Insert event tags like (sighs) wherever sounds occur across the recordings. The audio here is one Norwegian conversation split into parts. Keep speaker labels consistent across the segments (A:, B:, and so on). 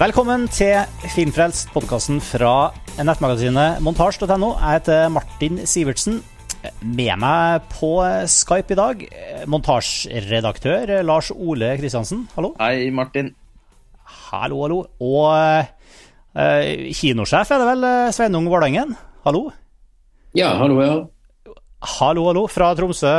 A: Velkommen til Filmfrelst, podkasten fra nettmagasinet montasj.no. Jeg heter Martin Sivertsen. Med meg på Skype i dag, montasjeredaktør Lars Ole Kristiansen. Hallo.
B: Hei, Martin.
A: Hallo, hallo. Og uh, kinosjef er det vel, Sveinung Vålerengen. Hallo.
C: Ja, hallo, ja.
A: Hallo, hallo. Fra Tromsø,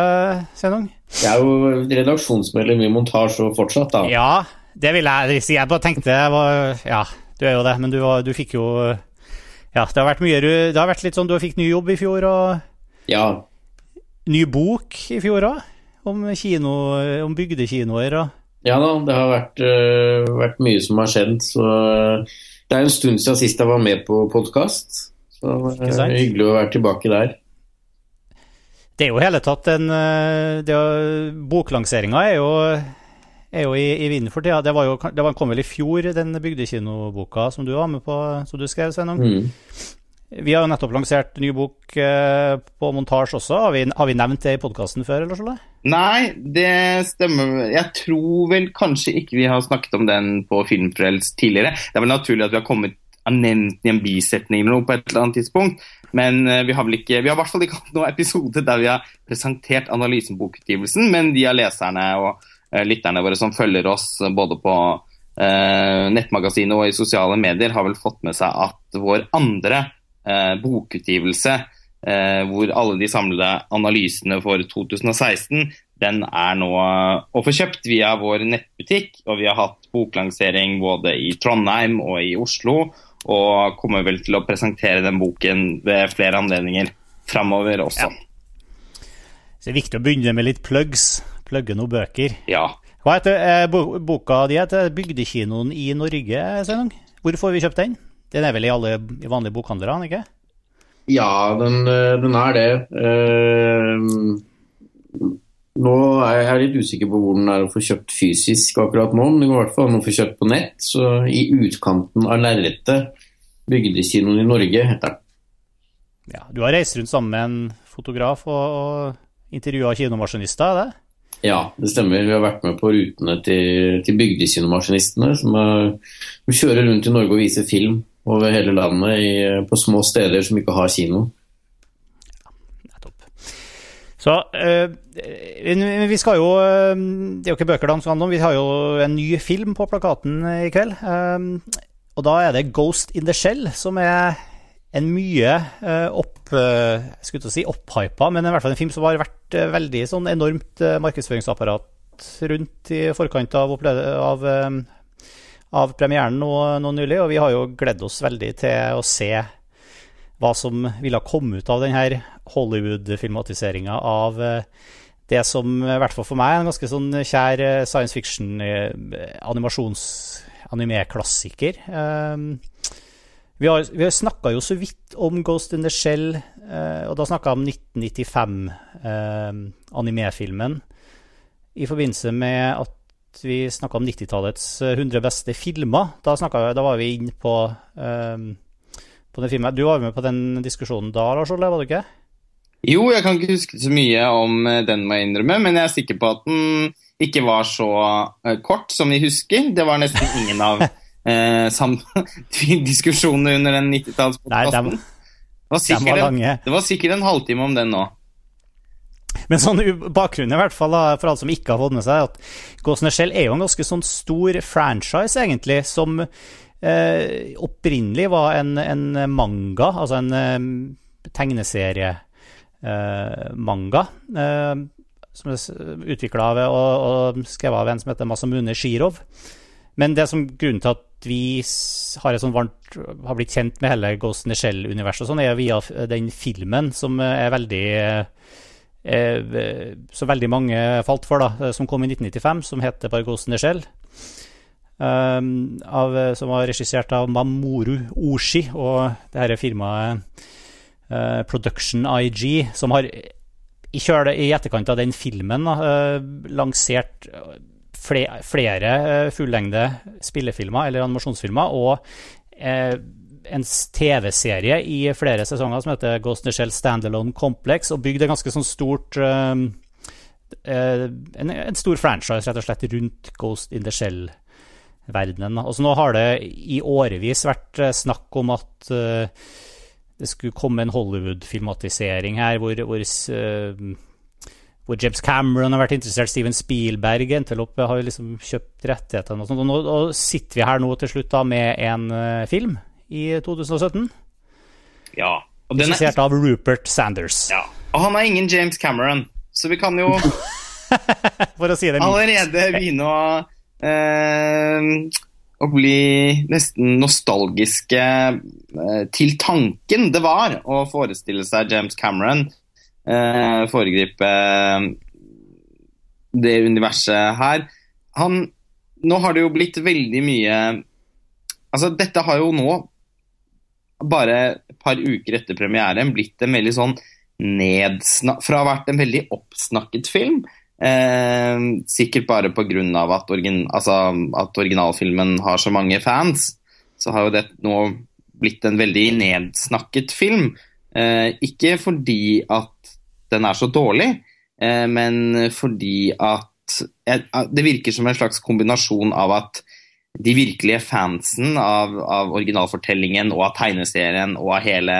A: Sveinung.
C: Jeg er jo redaksjonsmedlem i montasje og fortsatt, da.
A: Ja, det vil jeg si. Jeg bare tenkte var, Ja, du er jo det, men du, du, fikk jo Ja, det har vært mye Det har vært litt sånn du fikk ny jobb i fjor, og
C: Ja.
A: Ny bok i fjor òg, om kino, om bygdekinoer og
C: Ja da, det har vært, uh, vært, mye som har skjedd, så det er en stund siden sist jeg var med på podkast. Så det er hyggelig å være tilbake der.
A: Det er jo hele tatt en Boklanseringa er jo er jo i, i vinden for tida. Det, var jo, det var, kom vel i fjor, den bygdekinoboka som du var med på, som du skrev, Sveinung. Mm. Vi har jo nettopp lansert ny bok eh, på montasje også. Har vi, har vi, nevnt det i podkasten før, eller sånn?
B: Nei, det stemmer. Jeg tror vel kanskje ikke vi har snakket om den på Filmfrelst tidligere. Det er vel naturlig at vi har kommet nevnt i en bisetning eller noe på et eller annet tidspunkt. Men uh, vi har vel ikke, vi har i hvert fall ikke hatt noen episode der vi har presentert analysen bokutgivelsen, men de av leserne og lytterne våre som følger oss uh, både på nettmagasinet og i sosiale medier, har vel fått med seg at vår andre bokutgivelse, hvor alle de samlede analysene for 2016 den er nå å få kjøpt via vår nettbutikk. Og vi har hatt boklansering både i Trondheim og i Oslo og kommer vel til å presentere den boken ved flere anledninger framover også. Ja.
A: Så det er viktig å begynne med litt plugs. Plugge noen bøker.
B: Ja.
A: Hva heter eh, boka di? heter 'Bygdekinoen i Norge'? Sveinung? Hvor får vi kjøpt den? Den er vel i alle vanlige bokhandlere, ikke?
C: Ja, den, eh, den er det. Uh, nå er jeg litt usikker på hvor den er å få kjøpt fysisk akkurat nå, men det går i hvert fall an å få kjøpt på nett. Så i utkanten av lerretet, Bygdekinoen i Norge, heter den.
A: Ja, du har reist rundt sammen med en fotograf og, og intervjua kinomaskinister, er det?
C: Ja, det stemmer. Vi har vært med på rutene til, til bygdekinomaskinistene, som, som kjører rundt i Norge og viser film over hele landet i, på små steder som ikke har kino.
A: Så øh, vi skal jo Det er jo ikke bøker det handler om, vi har jo en ny film på plakaten i kveld. Øh, og da er det 'Ghost in the Shell', som er en mye uh, opp, uh, skulle si opphypa, men i hvert fall en film som har vært uh, veldig sånn enormt markedsføringsapparat rundt i forkant av, av, av premieren nå, nå, nylig. Og vi har jo gledd oss veldig til å se hva som ville komme ut av denne Hollywood-filmatiseringa av det som i hvert fall for meg er en ganske sånn kjær science fiction-animasjons-animeklassiker. Vi har, vi har snakka jo så vidt om Ghost in the Shell, og da snakka jeg om 1995-animefilmen. I forbindelse med at vi snakka om 90-tallets 100 beste filmer. Da, snakket, da var vi inne på eh, på den filmen. Du var med på den diskusjonen da, Lars Olle, var du ikke?
B: Jo, jeg kan ikke huske så mye om den, må jeg innrømme, men jeg er sikker på at den ikke var så uh, kort som vi husker. Det var nesten ingen av (laughs) uh, (laughs) diskusjonene under den 90-tallspodkasten. Det, det var sikkert en halvtime om den nå.
A: Men sånn bakgrunnen i hvert fall for alle som ikke har fått med seg, at Ghost in the Shell er jo en ganske sånn stor franchise, egentlig, som eh, opprinnelig var en, en, manga, altså en eh, tegneserie-manga. Eh, som er utvikla og, og skrevet av en som heter Masamune Shirov. Men det som grunnen til at vi har, sånn varmt, har blitt kjent med hele Ghost in the Shell-universet, sånn, er via den filmen som er veldig eh, Som veldig mange falt for, da, som kom i 1995, som heter bare Ghost in the Shell. Um, av, som var regissert av Mamoru Oshi og det her firmaet uh, Production IG, som har i, kjøle, i etterkant av den filmen uh, lansert flere, flere uh, fullengde spillefilmer eller animasjonsfilmer og en TV-serie i flere sesonger som heter Ghost in the Shell Standalone Complex, og bygd et ganske sånn stort en, en, stor franchise rett og slett rundt Ghost in the Shell verdenen. Altså, nå har det i årevis vært snakk om at uh, det skulle komme en Hollywood-filmatisering her, hvor, hvor, uh, hvor, James Cameron har vært interessert, Steven Spielberg endte opp, har liksom kjøpt rettighetene og sånt. Og nå og sitter vi her nå til slutt da med en uh, film i 2017.
B: Ja.
A: Og den er... av Rupert Sanders.
B: Ja. Og han er ingen James Cameron, så vi kan jo (laughs)
A: For å si det
B: mildt. Allerede begynne å uh, å bli nesten nostalgiske eh, til tanken det var å forestille seg James Cameron eh, foregripe eh, det universet her. Han Nå har det jo blitt veldig mye Altså, dette har jo nå, bare et par uker etter premieren, blitt en veldig sånn nedsnakket Fra å ha vært en veldig oppsnakket film Eh, sikkert bare pga. At, origin, altså, at originalfilmen har så mange fans, så har jo det nå blitt en veldig nedsnakket film. Eh, ikke fordi at den er så dårlig, eh, men fordi at Det virker som en slags kombinasjon av at de virkelige fansen av, av originalfortellingen og av tegneserien og av hele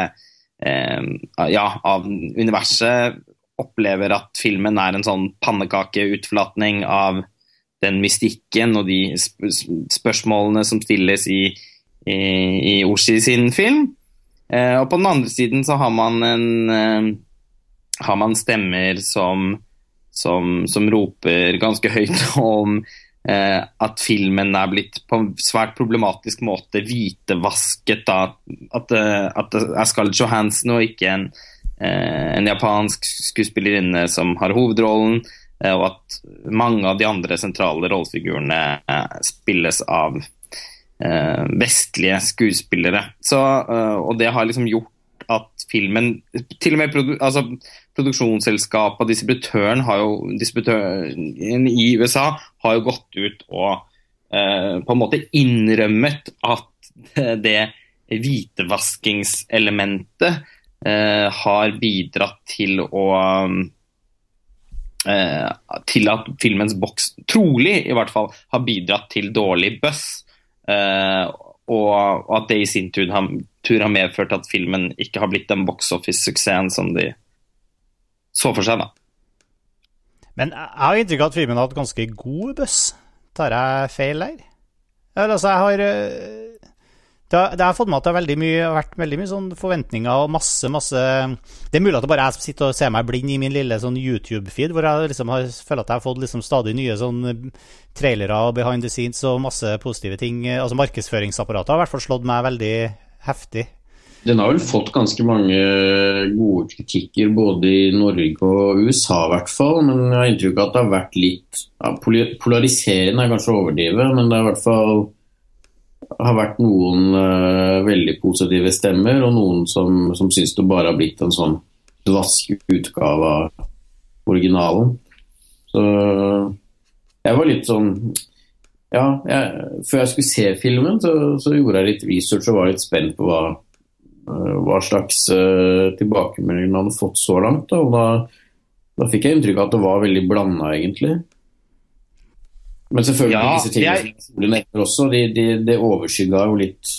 B: eh, ja, av universet opplever at filmen er en sånn pannekakeutflatning av den mystikken og de spørsmålene som stilles i, i, i Oshi sin film. Eh, og på den andre siden så har man en eh, har man stemmer som, som, som roper ganske høyt (laughs) om eh, at filmen er blitt på en svært problematisk måte hvitevasket. Da. At, eh, at det er Scarlett Johansen og ikke en Eh, en japansk skuespillerinne som har hovedrollen, eh, og at mange av de andre sentrale rollefigurene eh, spilles av vestlige skuespillere. Så, og det har liksom gjort at filmen Til og med produ altså, produksjonsselskapet og distributøren, jo, distributøren i USA har jo gått ut og på en måte innrømmet at det hvitevaskingselementet Eh, har bidratt til å eh, til at filmens boks, trolig i hvert fall, har bidratt til dårlig buzz. Eh, og, at det i sin tur har, tur har, medført at filmen ikke har blitt den box office-suksessen som de så for seg. da.
A: Men jeg har inntrykk av at filmen har hatt ganske god buss. Tar jeg feil der? Altså, jeg har det har, det har fått med at det har mye, vært veldig mye sånn forventninger og masse, masse Det er mulig at det bare er jeg som sitter og ser meg blind i min lille sånn YouTube-feed, hvor jeg liksom har, føler at jeg har fått liksom stadig nye sånn trailere og behind the scenes og masse positive ting. Altså Markedsføringsapparatet har i hvert fall slått meg veldig heftig.
C: Den har vel fått ganske mange gode kritikker både i Norge og USA i hvert fall, men jeg har inntrykk av at det har vært litt ja, Polariserende er kanskje å overdrive, men det er i hvert fall har vært noen uh, veldig positive stemmer, og noen som, som syns det bare har blitt en sånn dvask utgave av originalen. Så jeg var litt sånn Ja, jeg, før jeg skulle se filmen, så, så, gjorde jeg litt research og var litt spent på hva, uh, hva slags uh, tilbakemeldinger man hadde fått så langt. Og da, da fikk jeg inntrykk av at det var veldig blanda, egentlig. Men selvfølgelig ja, disse tingene jeg... som etter også, det de, de overskygga jo litt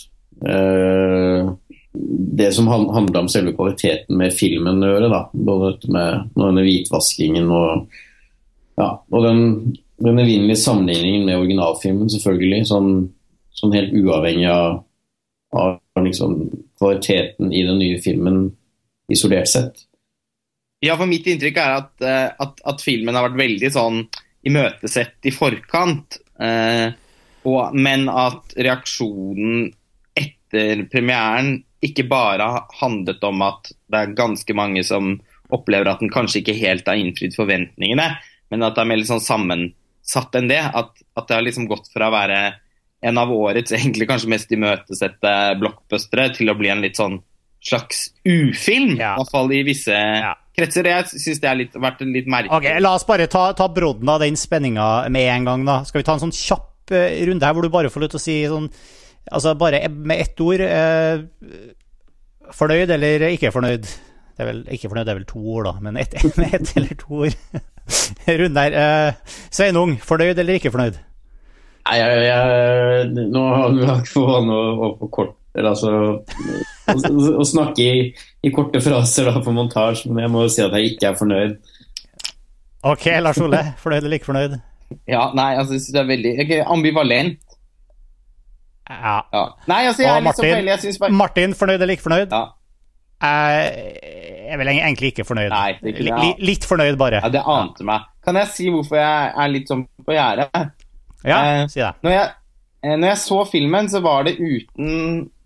C: uh, det som handla om selve kvaliteten med filmen å gjøre. da, Både dette med denne hvitvaskingen og, ja, og den, den evinnelige sammenligningen med originalfilmen, selvfølgelig. Sånn, sånn helt uavhengig av, av liksom, kvaliteten i den nye filmen isolert sett.
B: Ja, for mitt inntrykk er at, eh, at, at filmen har vært veldig sånn imøtesett i forkant. Eh, og, men at reaksjonen etter premieren ikke bare handlet om at det er ganske mange som opplever at den kanskje ikke helt har innfridd forventningene, men at det er mer sånn sammensatt enn det. At, at, det har liksom gått fra å være en av årets egentlig kanskje mest imøtesette blockbustere til å bli en litt sånn slags ufilm, ja. i hvert fall i visse ja kretser. Jeg syns det har vært litt merkelig.
A: Ok, La oss bare ta, ta brodden av den spenninga med en gang. da. Skal vi ta en sånn kjapp uh, runde her hvor du bare får lov til å si sånn Altså bare med ett ord uh, Fornøyd eller ikke fornøyd? Det er vel, ikke fornøyd det er vel to ord, da, men ett (laughs) med ett eller to ord. (laughs) Runde der Svein Sveinung, fornøyd eller ikke fornøyd?
C: Nei, jeg, jeg, nå har vi ikke for vane å å, kort eller altså, å, å snakke i, i, korte fraser da, på montasje, men jeg må jo si at jeg ikke er fornøyd.
A: Ok, Lars Ole. Fornøyd eller ikke fornøyd?
B: Ja, nei, altså, jeg synes det er veldig okay, ambivalent.
A: Ja.
B: ja. Nei, altså, jeg er litt så.
A: Bare... Martin, fornøyd eller ikke fornøyd?
B: Ja.
A: Jeg er vel egentlig ikke fornøyd.
B: Nei,
A: ikke litt, litt fornøyd, bare.
B: Ja, Det ante meg. Kan jeg si hvorfor jeg er litt sånn på gjerdet?
A: Ja, eh, si det.
B: Når jeg, eh, når jeg så filmen, så var det uten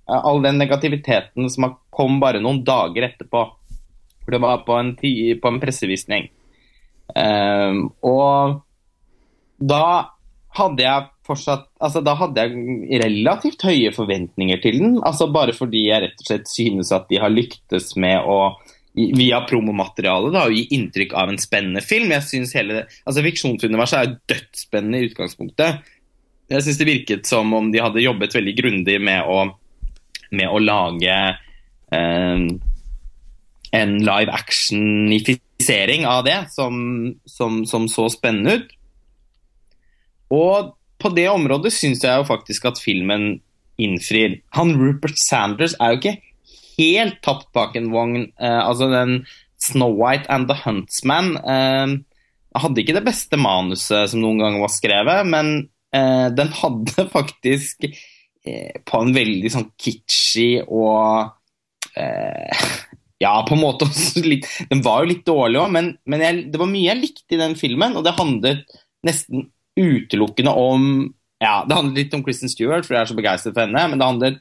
B: eh, all den negativiteten som kom bare noen dager etterpå. For det var på en, på en pressevisning. Eh, og da hadde jeg fortsatt Altså, da hadde jeg relativt høye forventninger til den. Altså bare fordi jeg rett og slett synes at de har lyktes med å via promomaterialet da, å gi inntrykk av en spennende film. Jeg synes hele, altså Fiksjonsuniverset er jo dødsspennende i utgangspunktet. Jeg synes det virket som om de hadde jobbet veldig grundig med å, med å lage eh, en live actionifisering av det som, som, som så spennende ut. Og på det området syns jeg jo faktisk at filmen innfrir. Han Rupert Sanders er jo ikke helt tapt bak en vogn. Eh, altså den Snow White and the Huntsman eh, hadde ikke det beste manuset som noen gang var skrevet, men eh, den hadde (laughs) faktisk eh, på en veldig sånn kitschy og eh, (laughs) ja, på en måte litt Den var jo litt dårlig òg, men, men jeg, det var mye jeg likte i den filmen, og det handlet nesten utelukkende om ja, Det handlet litt om Kristen Stewart, for jeg er så begeistret for henne. Men det handlet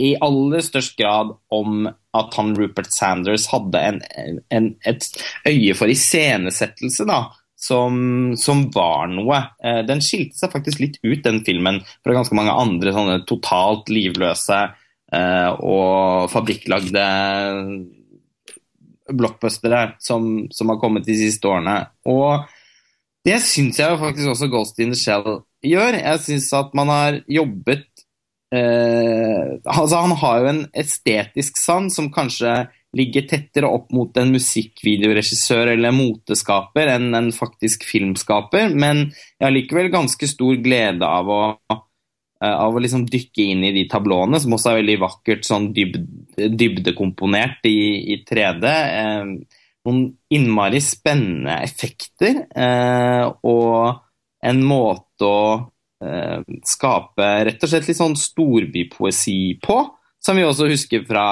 B: i aller størst grad om at han Rupert Sanders hadde en, en, et øye for iscenesettelse, da. Som, som, var noe. Eh, den skilte seg faktisk litt ut, den filmen, fra ganske mange andre sånne totalt livløse eh, og fabrikklagde blockbustere som, som, har kommet de siste årene. Og det syns jeg faktisk også Ghost in the Shell gjør. Jeg syns at man har jobbet eh, Altså, han har jo en estetisk sans som kanskje ligger tettere opp mot en musikkvideoregissør eller moteskaper enn en faktisk filmskaper, men jeg har likevel ganske stor glede av å, eh, av å liksom dykke inn i de tablåene, som også er veldig vakkert sånn dybde, dybdekomponert i, i 3D. Eh, noen innmari spennende effekter eh, og en måte å eh, skape rett og slett litt sånn storbypoesi på, som vi også husker fra,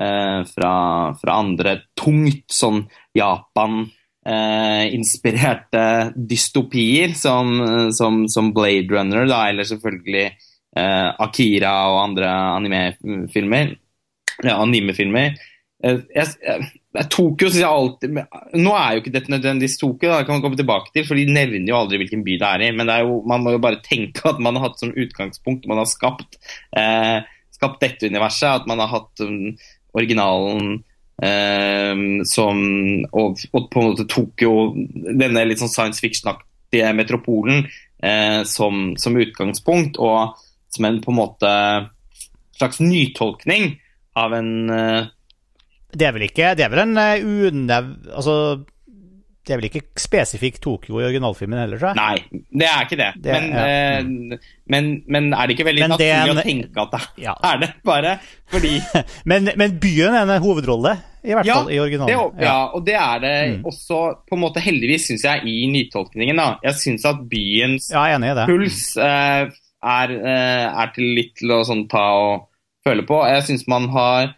B: eh, fra, fra andre tungt sånn Japan Eh, inspirerte dystopier som, som, som, Blade Runner, da, eller selvfølgelig Akira og andre animefilmer. Ja, animefilmer. Eh, jeg, jeg, Tokyo syns jeg alltid Nå er jo ikke dette nødvendigvis Tokyo, da, det kan man komme tilbake til, for de nevner jo aldri hvilken by det er i. Men er jo, man må jo bare tenke at man har hatt som utgangspunkt Man har skapt, eh, skapt dette universet. At man har hatt um, originalen eh, som og, og, på en måte Tokyo, denne litt sånn science fiction-aktige metropolen, eh, som, som, utgangspunkt. Og som en på en måte slags nytolkning av en
A: det er vel ikke Det er vel en uh, unev... Altså det er vel ikke spesifikt Tokyo i originalfilmen heller, tror
B: jeg? Nei, det er ikke det. det men, ja. eh, men, men, er det ikke veldig men naturlig en, å tenke at det (laughs) ja. er det, bare fordi (laughs)
A: men, men, byen er en hovedrolle, i hvert ja, fall i originalen.
B: Det, ja. og det er det mm. også på en måte heldigvis, syns jeg, i nytolkningen. da. Jeg syns at byens puls eh, er, eh, er, til litt til å sånn, ta og føle på. Jeg syns man har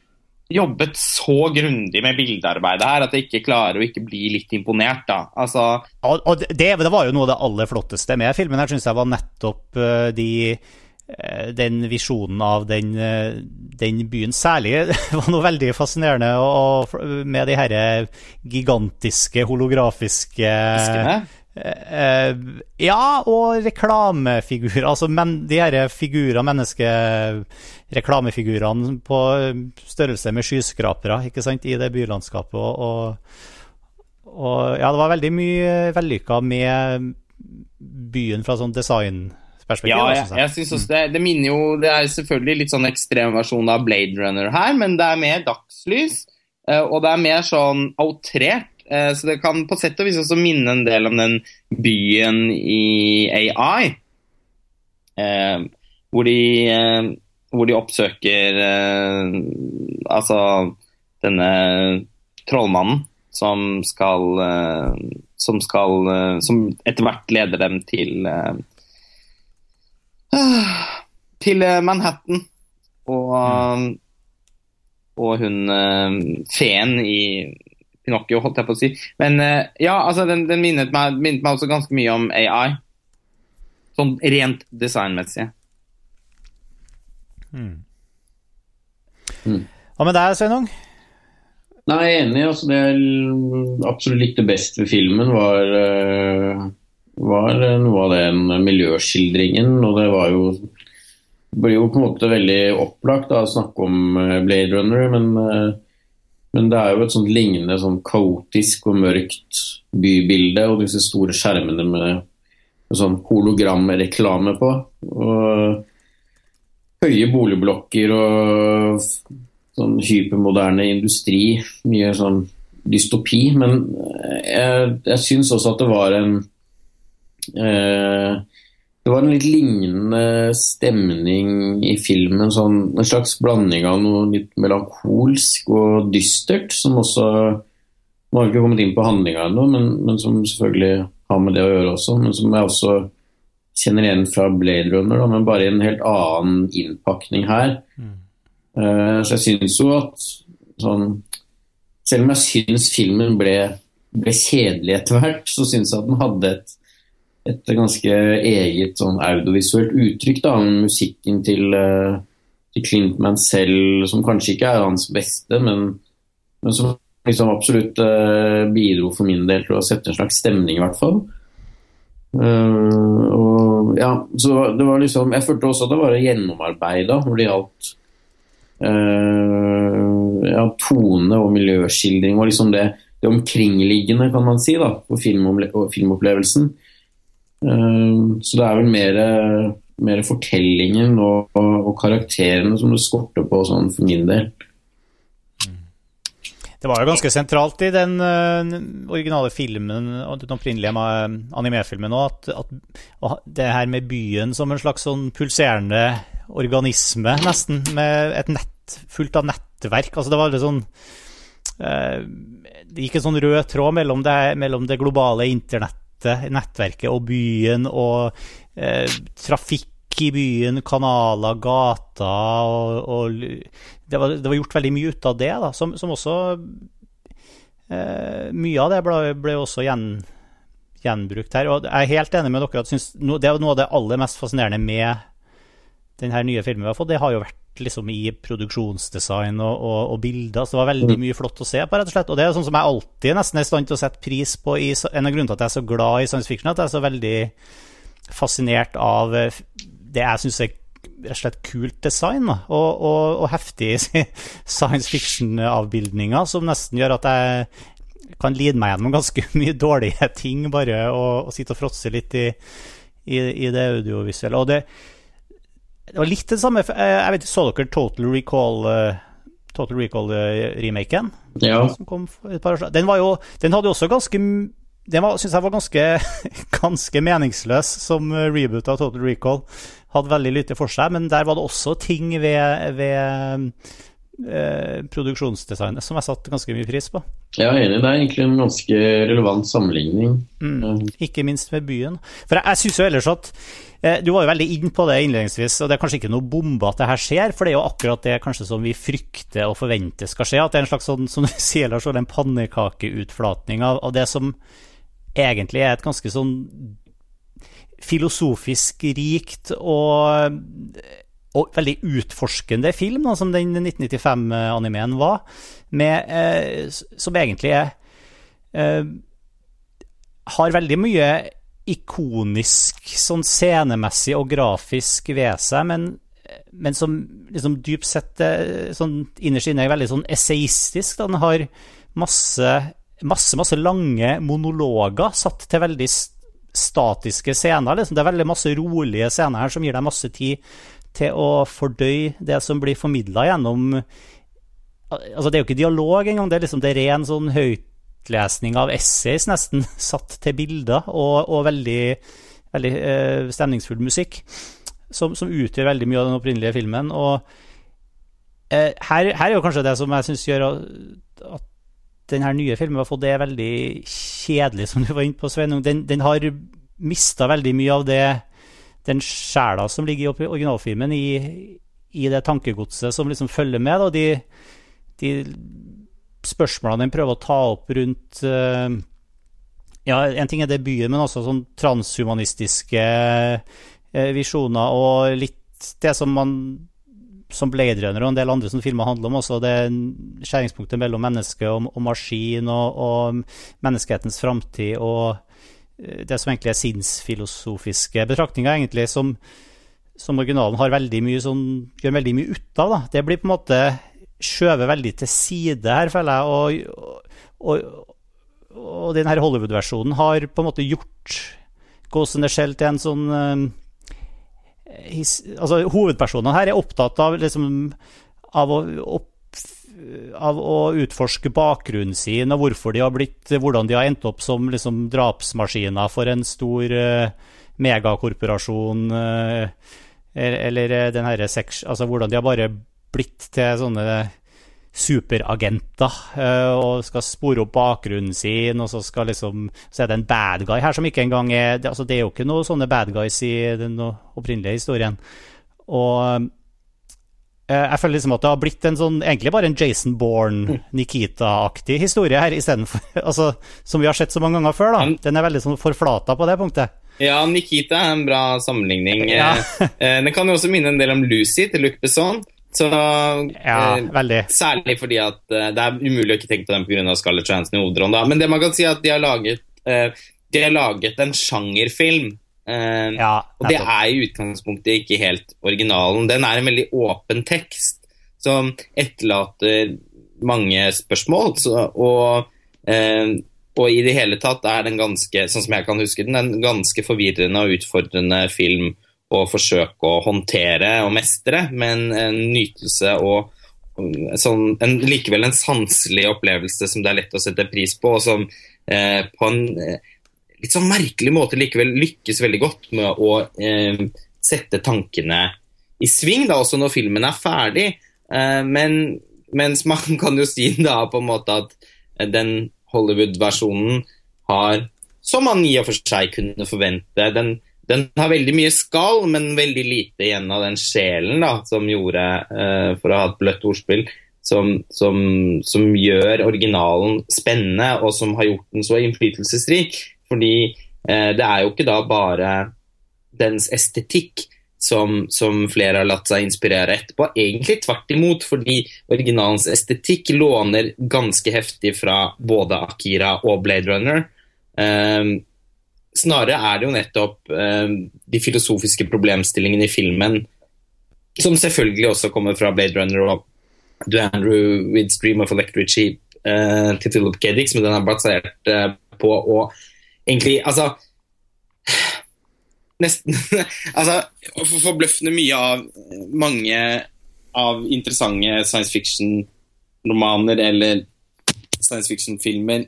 B: jobbet så grundig med bildearbeidet her at jeg ikke klarer å ikke bli litt imponert, da. Altså
A: og det, det, var jo noe av det aller flotteste med filmen her, syns jeg var nettopp uh, de uh, den visjonen av den, uh, den, byen. Særlig (laughs) var noe veldig fascinerende og, med de herre gigantiske holografiske
B: Fiskene?
A: Uh, ja, og reklamefigurer. Altså men, de her figurer, menneskereklamefigurene på størrelse med skyskrapere ikke sant, i det bylandskapet. Og, og, og ja, det var veldig mye vellykka med byen fra sånn designperspektiv.
B: Ja, jeg, jeg synes også det, det minner jo Det er selvfølgelig litt sånn ekstrem versjon av Blade Runner her, men det er mer dagslys, uh, og det er mer sånn outrert Eh, så det kan på sett og vis også minne en del om den byen i AI. eh, hvor, de, eh, hvor de oppsøker eh, altså denne trollmannen som skal eh, Som skal eh, Som etter hvert leder dem til eh, (sighs) Til Manhattan. Og, og hun feen i Pinocchio, holdt jeg på å si. Men ja, altså, den, den minnet, meg, minnet, meg, også ganske mye om AI. Sånn rent designmessig.
A: Mm. Mm. Hva med deg, Sveinung?
C: Nei, jeg er enig. Altså, det jeg absolutt likte best ved filmen, var, eh, var noe av den miljøskildringen. Og det var jo blir jo på en måte veldig opplagt da, å snakke om eh, Blade Runner, men, eh, men det er jo et sånt lignende sånn kaotisk og mørkt bybilde og disse store skjermene med, med sånn hologramreklame på. Og høye boligblokker og sånn hypermoderne industri, mye sånn dystopi. Men jeg, jeg syns også at det var en eh, Det var en litt lignende stemning i filmen. Sånn, en slags blanding av noe litt melankolsk og dystert, som også Nå har vi ikke kommet inn på handlinga ennå, men, men, som selvfølgelig har med det å gjøre også. Men som jeg også kjenner igjen fra Blade Runner, da, men bare i en helt annen innpakning her. Mm. Uh, så jeg syns jo at sånn Selv om jeg syns filmen ble, ble kjedelig etter hvert, så syns jeg at den hadde et, et ganske eget sånn audiovisuelt uttrykk. da, Musikken til, uh, til Clintman selv, som kanskje ikke er hans beste, men, men som liksom absolutt uh, bidro for min del til å sette en slags stemning, i hvert fall. Uh, og ja, så det var liksom Jeg følte også at det var gjennomarbeida når det gjaldt uh, ja, tone og miljøskildring og liksom det, det, omkringliggende, kan man si, da, på filmopplevelsen. Uh, så det er vel mer, mer fortellingen og, og, karakterene som det skorter på sånn for min del.
A: Det var jo ganske sentralt i den uh, originale filmen den opprinnelige animefilmen òg, at, at, det her med byen som en slags sånn pulserende organisme, nesten, med et nett fullt av nettverk. Altså det var litt sånn uh, Det gikk en sånn rød tråd mellom det, mellom det globale internettet, nettverket, og byen, og eh, trafikk i byen, kanaler, gater og, og det, var, det, var, gjort veldig mye ut av det, da, som, som også eh, Mye av det ble, ble også gjen, gjenbrukt her. Og jeg er helt enig med dere at synes, det er noe av det aller mest fascinerende med denne nye filmen vi har fått. Det har jo vært liksom i produksjonsdesign og, og, og bilder. Så det var veldig mm. mye flott å se på, rett og slett. Og det er sånn som jeg alltid nesten er i stand til å sette pris på. I, en av grunnene til at jeg er så glad i science fiction, at jeg er så veldig fascinert av eh, det jeg syns er rett og slett kult design og, og, og heftige (laughs) science fiction-avbildninger som nesten gjør at jeg kan lide meg gjennom ganske (laughs) mye dårlige ting bare og sitte og fråtse litt i, i, i, det audiovisuelle. Og det, det, var litt det samme Jeg vet ikke, Så dere Total Recall uh, Total Recall-remaken?
C: Ja.
A: Den, var jo, den hadde jo også ganske den syns jeg var ganske, (laughs) ganske, meningsløs som reboot av Total Recall. Hadde veldig lite for seg, men der var det også ting ved, ved eh, produksjonsdesignet som jeg satte ganske mye pris på.
C: Er enig, det er egentlig en ganske relevant sammenligning.
A: Mm, ikke minst med byen. For jeg, jeg syns jo ellers at eh, Du var jo veldig inn på det innledningsvis, og det er kanskje ikke noe bombe at det her skjer, for det er jo akkurat det kanskje som vi frykter og forventer skal skje. At det er en slags sånn, som du (laughs) sier, Lars, en pannekakeutflatning av, av det som egentlig er et ganske sånn filosofisk rikt og, og veldig utforskende film, da, som den 1995-animeen var, med, eh, som egentlig er eh, Har veldig mye ikonisk sånn scenemessig og grafisk ved seg, men, men som liksom dypt sett eh, sånn innerst inne er veldig sånn essayistisk. Den har masse masse, masse lange monologer satt til veldig statiske scener. Liksom. Det er veldig masse rolige scener her som gir deg masse tid til å fordøye det som blir formidla gjennom Altså, det er jo ikke dialog engang, det er liksom det er ren sånn høytlesning av essays, nesten, (laughs) satt til bilder, og, og veldig, veldig uh, stemningsfull musikk. som, som, utgjør veldig mye av den opprinnelige filmen. Og eh, her, her, er jo kanskje det som jeg syns gjør at denne nye filmen har fått det veldig kjedelig, som du var inne på, Sveinung. Den, den har mista veldig mye av det den sjela som ligger i originalfilmen, i, i det tankegodset som liksom følger med. Da. De, de spørsmålene den prøver å ta opp rundt uh, Ja, en ting er det byen, men også sånn transhumanistiske uh, visjoner, og litt det som man som Blade Runner og en del andre som filmer handler om, også det skjæringspunktet mellom menneske og, og maskin, og, og menneskehetens framtid, og det som egentlig er sinnsfilosofiske betraktninger, egentlig, som, som originalen har veldig mye sånn, gjør veldig mye ut av. Da. Det blir på en måte skjøvet veldig til side her, føler jeg. Og, og, og den her Hollywood-versjonen har på en måte gjort Ghost in the Shell til en sånn uh, his, Altså, hovedpersonene her er opptatt av liksom av å, opp, av å utforske bakgrunnen sin, og hvorfor de har blitt Hvordan de har endt opp som liksom drapsmaskiner for en stor uh, megakorporasjon. Uh, eller den herre seks... Altså hvordan de har bare blitt til sånne superagenter og skal spore opp bakgrunnen sin, og så, skal liksom, så er det en bad guy her som ikke engang er altså det er jo ikke noen sånne bad guys i den opprinnelige historien. Og jeg føler liksom at det har blitt en sånn, egentlig bare en Jason Bourne, Nikita-aktig historie her, istedenfor (laughs) altså, Som vi har sett så mange ganger før. da. Den er veldig sånn forflata på det punktet.
B: Ja, Nikita er en bra sammenligning. Ja. Eh, den kan jo også minne en del om Lucy til Luc Besson. Så,
A: ja, eh, veldig.
B: Særlig fordi at eh, det er umulig å ikke tenke på den pga. Scarlett Johansson i hovedrollen. Men det man kan si er at de har laget, eh, de har laget en sjangerfilm. Eh, ja, og det er i utgangspunktet ikke helt originalen. Den er en veldig åpen tekst som etterlater mange spørsmål. Så, og, uh, og, i det hele tatt er den ganske, sånn som jeg kan huske den, en ganske forvirrende og utfordrende film å forsøke å håndtere og mestre, men en nytelse og sånn, en, likevel en sanselig opplevelse som det er lett å sette pris på, og som uh, på en eh, litt sånn merkelig måte likevel lykkes veldig godt med å eh, sette tankene i sving, da, også når filmen er ferdig. Eh, men, mens man (laughs) kan jo si da på en måte at den Hollywood-versjonen har, som man i og for seg kunne forvente, den den har veldig mye skall, men veldig lite igjen av den sjelen da, som gjorde, eh, for å ha et bløtt ordspill, som, som, som, gjør originalen spennende, og som har gjort den så innflytelsesrik. Fordi eh, det er jo ikke da bare dens estetikk som, som, flere har latt seg inspirere etterpå. Egentlig tvert imot, fordi originalens estetikk låner ganske heftig fra både Akira og Blade Runner. Um, Snarere er det jo nettopp eh, de filosofiske problemstillingene i filmen, som selvfølgelig også kommer fra Blade Runner og Do Andrew with Stream of Electric Sheep eh, til Philip Keddick, som den er basert eh, på. Og egentlig, altså Nesten (laughs) Altså, forbløffende mye av mange av interessante science fiction-romaner eller science fiction-filmer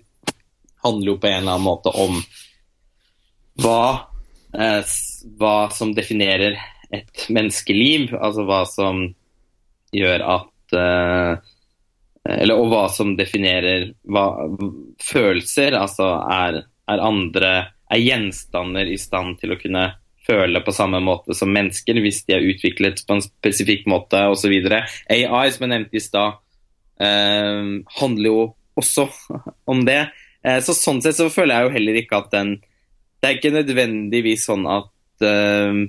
B: handler jo på en eller annen måte om hva, eh, hva som definerer et menneskeliv, altså hva som gjør at eh, eller, Og hva som definerer hva, følelser. Altså er, er, andre Er gjenstander i stand til å kunne føle på samme måte som mennesker hvis de er utviklet på en spesifikk måte osv. AI, som jeg nevnte i stad, eh, handler jo også (laughs) om det. Eh, så Sånn sett så føler jeg jo heller ikke at den det er ikke nødvendigvis sånn at eh,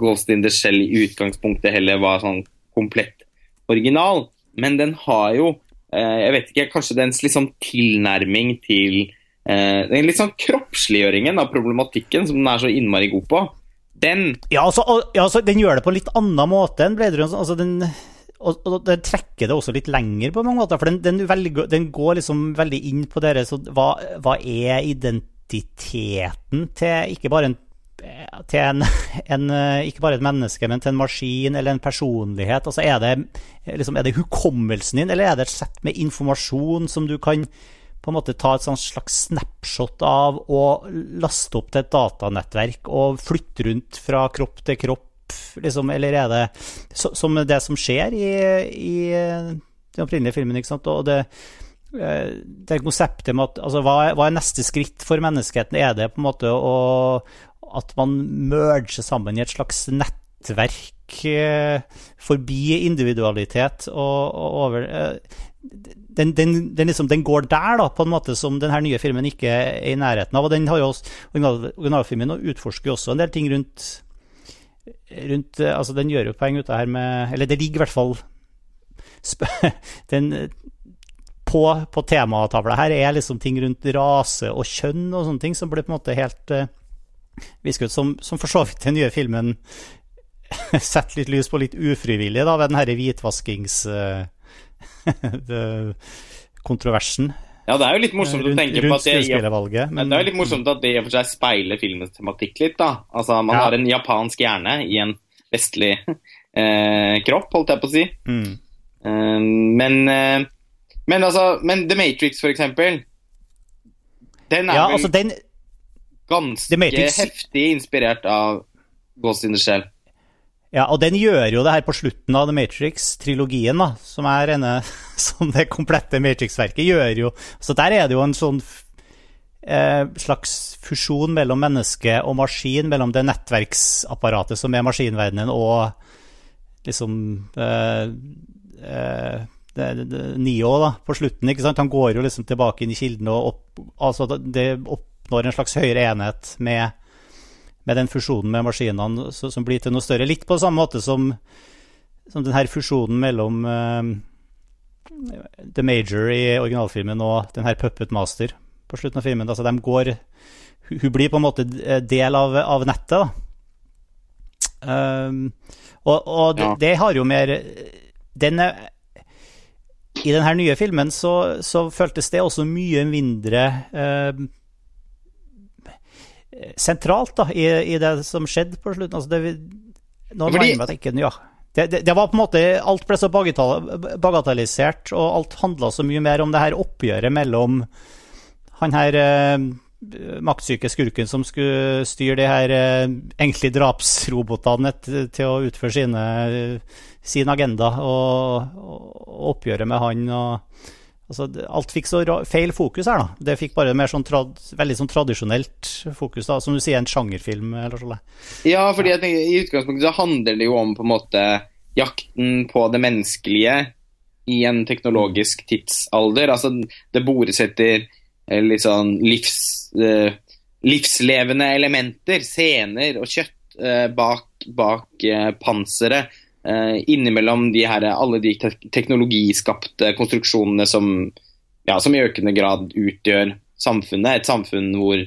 B: Ghost in the Shell i utgangspunktet heller var sånn komplett original, men den har jo uh, Jeg vet ikke, kanskje dens liksom tilnærming til Den litt sånn kroppsliggjøringen av problematikken som den er så innmari god på, den
A: Ja, altså, ja, altså den gjør det på en litt annen måte enn Blade Runner. Altså, den og, og den trekker det også litt lenger på mange måter. For den, den, velger, den går liksom veldig inn på dere, så hva, hva er identiteten til ikke bare en til en, (laughs) en, ikke bare et menneske, men til en maskin eller en personlighet? Altså er, det, liksom, er det hukommelsen din, eller er det et sett med informasjon som du kan på en måte ta et slags snapshot av og laste opp til et datanettverk og flytte rundt fra kropp til kropp liksom, eller er det så, som det som skjer i, i den opprinnelige filmen? ikke sant? Og det, det konseptet med at altså, hva, er, hva er neste skritt for menneskeheten? Er det på en måte å, at man merger sammen i et slags nettverk forbi individualitet og, og over den, den, den, liksom, den, går der, da, på en måte som denne nye filmen ikke er i nærheten av. Og den har jo også, Originalfilmen utforsker jo også en del ting rundt, rundt altså Den gjør jo poeng ut av her med Eller det ligger i hvert fall (laughs) den, på, på tematavla her er liksom ting rundt rase og kjønn og sånne ting som blir på en måte helt uh, visket ut som, som for så vidt den nye filmen (laughs) setter litt lys på litt ufrivillig da, ved den herre hvitvaskings... Uh, (laughs) kontroversen.
B: Ja, det er jo litt morsomt rundt, å tenke på at det,
A: men,
B: det er jo litt morsomt at det i og for seg speiler filmens tematikk litt. da. Altså, Man ja. har en japansk hjerne i en vestlig (laughs) eh, kropp, holdt jeg på å si. Mm. Uh, men, eh, men, altså Men The Matrix, for eksempel, den er ja, vel altså den, ganske heftig inspirert av Ghost in the Shell.
A: Ja, og den gjør jo det her på slutten av The Matrix-trilogien, da, som er ene (laughs) som det komplette Matrix-verket gjør jo Så der er det jo en sånn eh, slags fusjon mellom menneske og maskin, mellom det nettverksapparatet som er maskinverdenen, og liksom eh, eh, det, det, Nio da, på slutten. ikke sant? Han går jo liksom tilbake inn i kilden og opp, altså det oppnår en slags høyere enhet med med den fusjonen med maskinene som blir til noe større. Litt på samme måte som, som denne fusjonen mellom uh, The Major i originalfilmen og den her Puppet Master på slutten av filmen. Altså, de går Hun blir på en måte del av, av nettet, da. Um, og, og det, det, har jo mer den I denne nye filmen så, så, føltes det også mye mindre uh, sentralt da, i, i, det som skjedde på slutten. Altså det, nå Fordi... meg ikke, ja. Det, det, det, var på en måte, Alt ble så bagatellisert, og alt handla så mye mer om det her oppgjøret mellom han her eh, maktsyke skurken som skulle styre de her eh, egentlig drapsrobotene til å utføre sine, sin agenda, og, og oppgjøret med han. og Altså, alt fikk så feil fokus her, da. Det fikk bare mer sånn veldig sånn tradisjonelt fokus, da, som du sier, en sjangerfilm. eller sånn.
B: Ja, fordi jeg tenker, i utgangspunktet så handler det jo om på en måte jakten på det menneskelige i en teknologisk tidsalder. Altså, det bores etter eh, litt sånn livs, uh, livslevende elementer, scener og kjøtt uh, bak, bak uh, panseret innimellom de her, alle de teknologiskapte konstruksjonene som, ja, som, i økende grad utgjør samfunnet. Et samfunn hvor,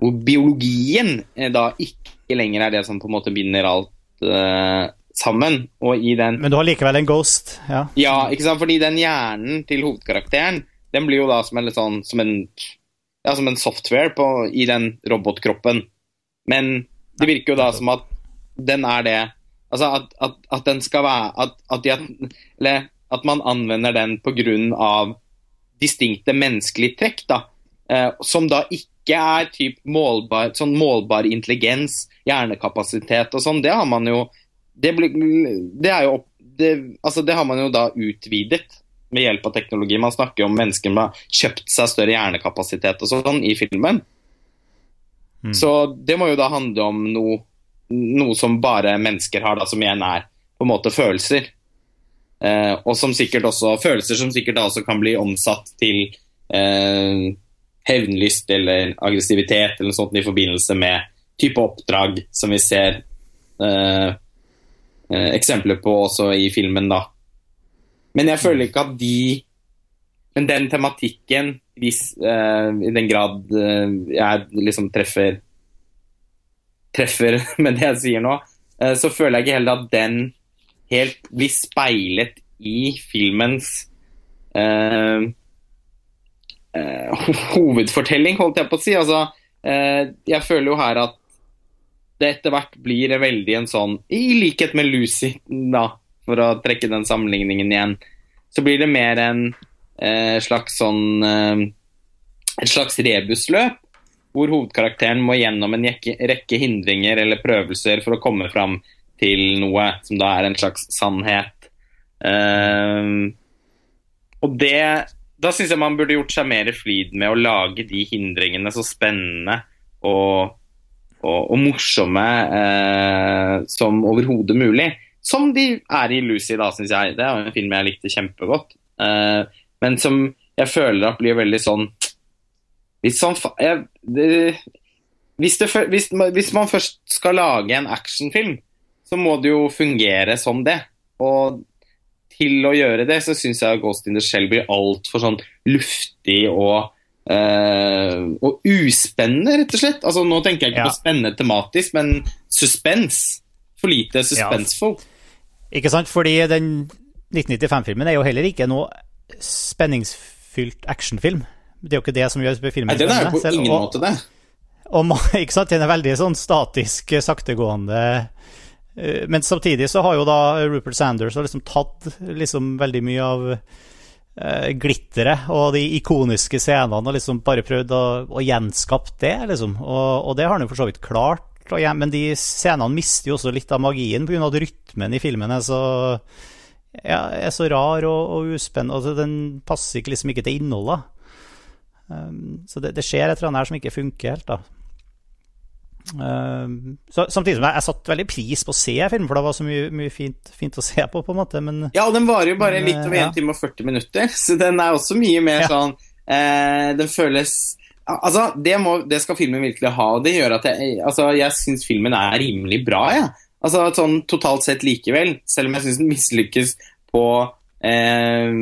B: hvor biologien uh, da ikke lenger er det som på en måte binder alt uh, sammen. Den,
A: Men du har likevel en ghost? Ja.
B: ja, ikke sant? fordi den hjernen til hovedkarakteren den blir jo da som en, sånn, som en, ja, som en software på, i den robotkroppen. Men det virker jo da som at den er det Altså at, at, at, den skal være at, at, de, eller, at man anvender den pga. distinkte menneskelige trekk, da, eh, som da ikke er typ målbar, sånn målbar intelligens, hjernekapasitet og sånn. Det har man jo Det, ble, det er jo det, altså det har man jo da utvidet med hjelp av teknologi. Man snakker om mennesker som har kjøpt seg større hjernekapasitet og sånn i filmen. Mm. Så det må jo da handle om noe noe som bare mennesker har, da, som igjen er på en måte følelser. Eh, og som sikkert også følelser som sikkert da også kan bli omsatt til eh, hevnlyst eller aggressivitet eller noe sånt i forbindelse med type oppdrag som vi ser eh, eh eksempler på også i filmen, da. Men jeg føler ikke at de Men den tematikken, hvis, eh, i den grad eh, jeg liksom treffer treffer (laughs) med det jeg sier nå, eh, så føler jeg ikke heller at den helt blir speilet i filmens uh, (laughs) hovedfortelling, holdt jeg på å si. Altså, uh, jeg føler jo her at det etter hvert blir veldig en sånn I likhet med Lucy, da, for å trekke den sammenligningen igjen, så blir det mer en slags sånn Et slags rebusløp hvor hovedkarakteren må gjennom en rekke, hindringer eller prøvelser for å komme fram til noe som da er en slags sannhet. Uh, og det Da syns jeg man burde gjort seg mer flid med å lage de hindringene så spennende og, og, og morsomme uh, som overhodet mulig. Som de er i Lucy, da, syns jeg. Det er en film jeg likte kjempegodt. Uh, men som jeg føler at blir veldig sånn Litt han, jeg, det, hvis, det, hvis, hvis, man først skal lage en actionfilm, så må det jo fungere som det. Og til å gjøre det, så syns jeg Ghost in the Shell blir altfor sånn luftig og Uh, og uspennende, rett og slett. Altså, nå tenker jeg ikke ja. på spennende tematisk, men suspens. For lite suspensfull.
A: Ja. Ikke sant, fordi den 1995-filmen er jo heller ikke noe spenningsfylt actionfilm. Det er jo ikke det som gjør filmen
B: Nei, Den er jo på ingen måte det.
A: Og, (laughs) ikke sant, Den er veldig sånn statisk, saktegående Eh, men samtidig så har jo da Rupert Sanders liksom tatt liksom veldig mye av uh, glitteret og de ikoniske scenene og liksom bare prøvd å, å gjenskape det, liksom. Og, og, det har han jo for så vidt klart. Men de scenene mister jo også litt av magien pga. at rytmen i filmen er så, ja, er så rar og, og uspennende. Altså, den passer ikke, liksom ikke til innholdet. Um, så det, det skjer et eller annet her som ikke funker helt, da. Um, så, samtidig som jeg, jeg satte veldig pris på å se filmen, for det var så mye, mye fint, fint, å se på. på en måte men,
B: Ja, og den varer jo bare men, litt over 1 ja. time og 40 minutter, (laughs) så den er også mye mer ja. sånn eh, Den føles Altså, det, må, det, skal filmen virkelig ha, og det gjør at jeg Altså, jeg syns filmen er rimelig bra, jeg. Ja. Altså, sånn totalt sett likevel, selv om jeg syns den mislykkes på eh,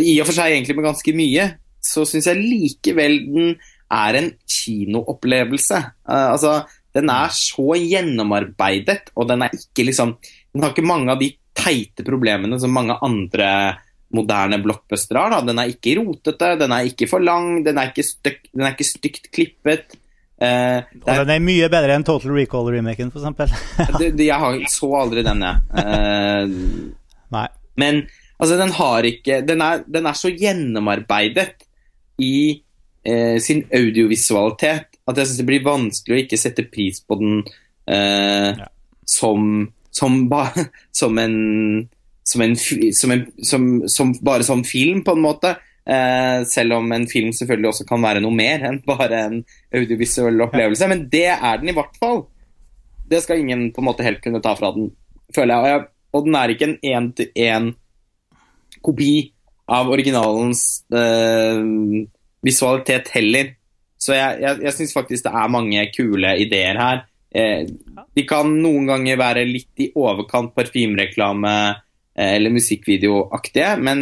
B: I og for seg egentlig med ganske mye, så syns jeg likevel den er en kinoopplevelse. Uh, altså, den er så gjennomarbeidet, og den er ikke liksom Den har ikke mange av de teite problemene som mange andre moderne blockbustere har. Da. Den er ikke rotete, den er ikke for lang, den er ikke, styk, den er ikke stygt klippet.
A: Uh, og den er mye bedre enn Total Recall-remaken, f.eks.
B: jeg har, så aldri den, jeg. Uh. (laughs) Men altså, den har ikke den er, den er så gjennomarbeidet i eh, sin audiovisualitet at jeg syns det blir vanskelig å ikke sette pris på den eh, ja. som, som, ba, (laughs) som, en, som, en, som, en, som, bare som film, på en måte. Eh, selv om en film selvfølgelig også kan være noe mer enn bare en audiovisuell opplevelse. Ja. Men det er den i hvert fall. Det skal ingen på en måte helt kunne ta fra den, føler jeg. Og, jeg, og den er ikke en én-til-én kopi av originalens eh, visualitet heller. Så jeg, jeg, jeg syns faktisk det er mange kule ideer her. Eh, de kan noen ganger være litt i overkant parfymereklame eh, eller musikkvideoaktige, men,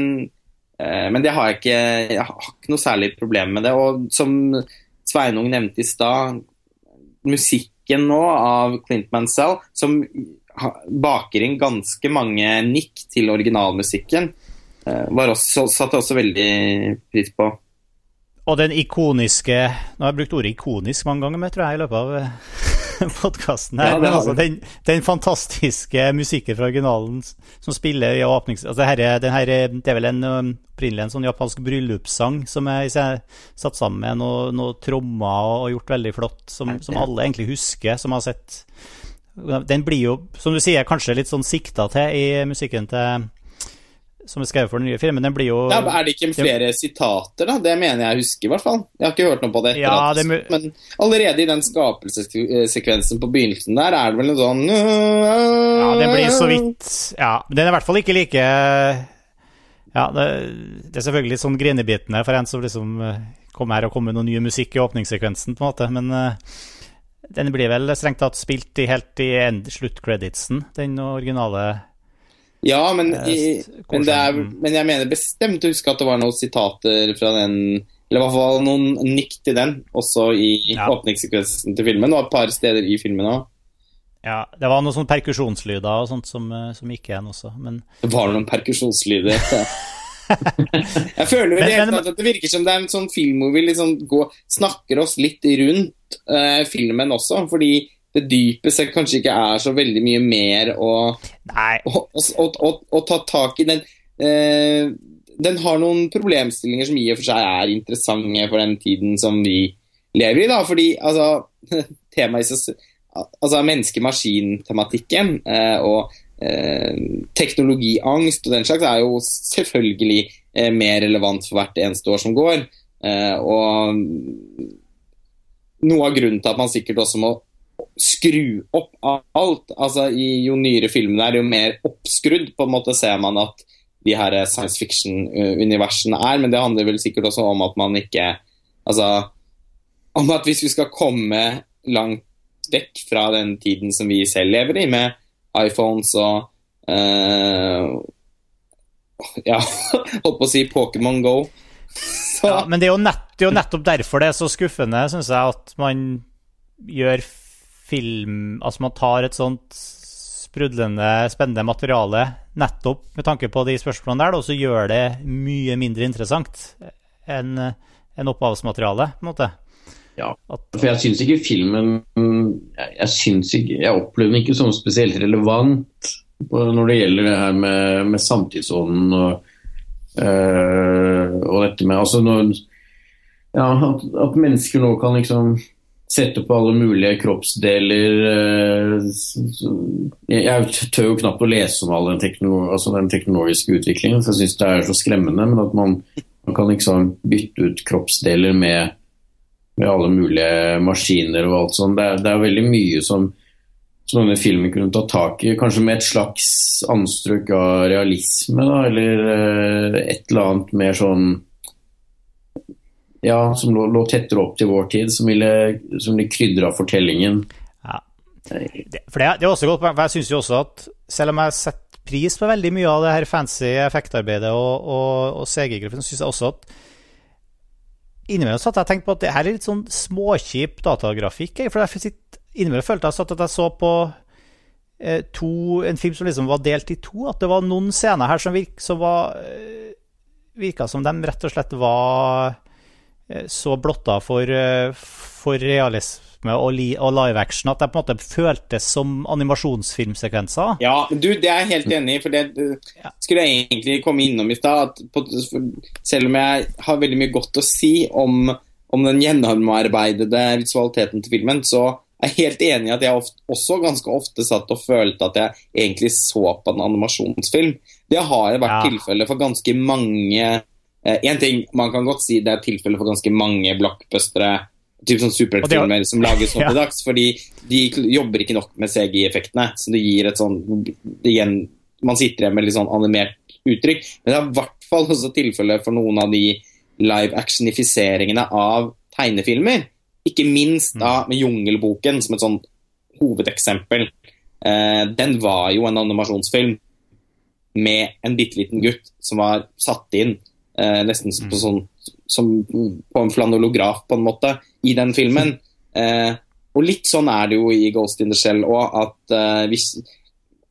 B: eh, men det har jeg ikke Jeg har ikke noe særlig problem med det. Og som Sveinung nevnte i stad, musikken nå av Clint Mansell, som baker inn ganske mange nikk til originalmusikken, var også, satte også veldig pris på.
A: Og den ikoniske Nå har jeg brukt ordet ikonisk mange ganger, men tror jeg, i løpet av eh, (laughs) podkasten her. Ja, men altså, den, den, fantastiske musikken fra originalen som spiller i åpnings... Altså, her, den her, det er vel en opprinnelig en sånn japansk bryllupssang som er satt sammen med noen noe trommer og, og, gjort veldig flott, som, som, alle egentlig husker, som har sett Den blir jo, som du sier, kanskje litt sånn sikta til i musikken til som er skrevet for den nye filmen, den blir jo
B: ja, Er det ikke flere det, sitater, da? Det mener jeg husker, i hvert fall. Jeg har ikke hørt noe på det etter ja, det, men allerede i den skapelsessekvensen på begynnelsen der, er det vel noe sånn
A: Ja, den blir så vidt Ja, den er i hvert fall ikke like Ja, det, det er selvfølgelig litt sånn grinebitende for en som liksom kom kommer her og kommer med noe ny musikk i åpningssekvensen, på en måte, men uh, den blir vel strengt tatt spilt i, helt i sluttcreditsen, den originale
B: ja, men, i, men, er, men, jeg mener bestemt å huske at det var noen sitater fra den Eller i hvert fall noen nikk til den, også i ja. åpningssekvensen til filmen. Og et par steder i filmen òg.
A: Ja, det var noen sånne perkusjonslyder og sånt som, eh, som gikk igjen også, men
B: Det var noen perkusjonslyder. (laughs) (laughs) jeg føler vel men, men, at det virker som det er en sånn film hvor vi liksom går, snakker oss litt rundt uh, filmen også. Fordi det dypeste kanskje ikke er så veldig mye mer å, å, å, å ta tak i. Den, eh, den har noen problemstillinger som i og for seg er interessante for den tiden som vi lever i. da, fordi altså, (laughs) temaet altså menneske-maskin-tematikken eh, og eh, teknologiangst og den slags er jo selvfølgelig eh, mer relevant for hvert eneste år som går. Eh, og noe av grunnen til at man sikkert også må skru opp alt. altså i Jo nyere filmene er, jo mer oppskrudd på en måte ser man at de her science fiction-universene er. Men det handler vel sikkert også om at man ikke Altså om at hvis vi skal komme langt vekk fra den tiden som vi selv lever i, med iPhones og uh, Ja, (laughs) holdt på å si Pokémon Go.
A: Ja, men det er, nett, det er, jo nettopp derfor det er så skuffende, syns jeg, at man gjør film Altså man tar et sånt sprudlende, spennende materiale nettopp med tanke på de spørsmålene der, og så gjør det mye mindre interessant enn en opphavsmateriale, på en måte.
C: Ja, for jeg syns ikke filmen Jeg, synes ikke, jeg opplever den ikke som spesielt relevant når det gjelder det her med, med samtidsånden og, øh, og dette med altså når, ja, at, at, mennesker nå kan liksom sette på alle mulige kroppsdeler øh, jeg, tør jo knapt å lese om all den, teknolog, altså den teknologiske utviklingen, for jeg syns det er så skremmende. Men at man, man kan liksom bytte ut kroppsdeler med med alle mulige maskiner og alt sånt. Det, det, er veldig mye som, som denne filmen kunne ta tak i. Kanskje med et slags anstrøk av realisme, da, eller uh, et eller annet mer sånn Ja, som lå, lå, tettere opp til vår tid, som ville, som ville krydra fortellingen. Ja.
A: For det, det, er også godt, for jeg syns jo også at selv om jeg setter pris på veldig mye av det her fancy effektarbeidet og, og, og CG-gruppen, syns jeg også at innimellom satt jeg og tenkte på at det her er litt sånn småkjip datagrafikk. For jeg innimellom følte jeg at jeg så på eh, to, en film som liksom var delt i to. At det var noen scener her som, virk, som var, eh, virka som de rett og slett var så blotta for, eh, for realisme og, og, live action at det på en måte føltes som animasjonsfilmsekvenser.
B: Ja, du, det er jeg helt enig i. for det skulle jeg egentlig komme innom i stad. Selv om jeg har veldig mye godt å si om, om den gjennomarbeidede visualiteten til filmen, så er jeg helt enig i at jeg ofte, også ganske ofte satt og følte at jeg egentlig så på en animasjonsfilm. Det har vært ja. tilfellet for ganske mange Én eh, ting man kan godt si det er tilfellet for ganske mange blockbustere typ sånn superheltfilmer som lages nå (laughs) til dags. Fordi de jobber ikke nok med CGI-effektene. Så det gir et sånn igjen, Man sitter igjen med litt sånn animert uttrykk. Men det er i hvert fall også tilfellet for noen av de live actionifiseringene av tegnefilmer. Ikke minst da mm. med Jungelboken som et sånn hovedeksempel. Eh, den var jo en animasjonsfilm med en bitte liten gutt som var satt inn eh, nesten på mm. sånn som på en flanolograf, på en måte, i den filmen. Eh, og litt sånn er det jo i Ghost in the Shell òg, at eh, hvis,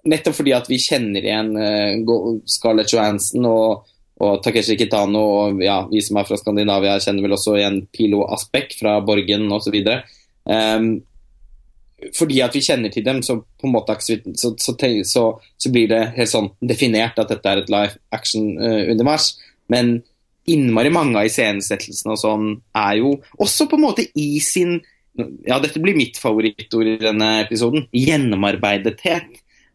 B: Nettopp fordi at vi kjenner igjen eh, Scarlett Johansson og, og Takeshi Kitano, og ja, vi som er fra Skandinavia, kjenner vel også igjen Pilo Aspek fra Borgen osv. Ehm, fordi at vi kjenner til dem, så på en måte så, så, så, så blir det helt sånn definert at dette er et live action-univers. Men innmari mange av iscenesettelsene og sånn er jo også på en måte i sin Ja, dette blir mitt favorittord i denne episoden. Gjennomarbeidethet.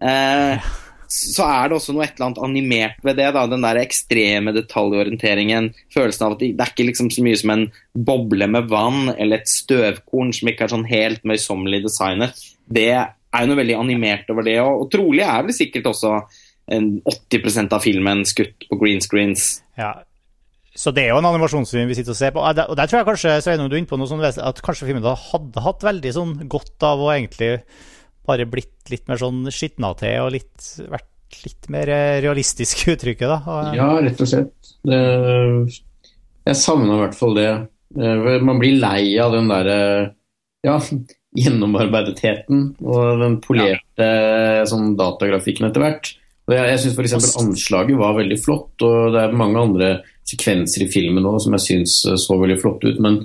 B: Eh, så er det også noe et eller annet animert ved det. da, Den der ekstreme detaljorienteringen. Følelsen av at det, det er ikke liksom så mye som en boble med vann eller et støvkorn som ikke er sånn helt møysommelig designet. Det er jo noe veldig animert over det. Og, og trolig er vel sikkert også 80% av filmen skutt på green screens.
A: Ja, så det er jo en animasjonsfilm vi sitter og ser på. Og der tror jeg kanskje Sveinung, du er inne på noe sånn at kanskje filmen da hadde hatt veldig sånn godt av å egentlig bare blitt litt mer sånn skitna til og litt, vært litt mer realistisk realistisk (laughs) uttrykket, da.
C: Og, ja, rett og slett. Det, jeg savner i hvert fall det. Eh, man blir lei av den derre ja, (laughs) gjennomarbeidetheten og den polerte ja. sånn datagrafikken etter hvert. Jeg, jeg syns f.eks. anslaget var veldig flott, og det er mange andre sekvenser i filmen også, som jeg syns eh, så veldig flott ut. Men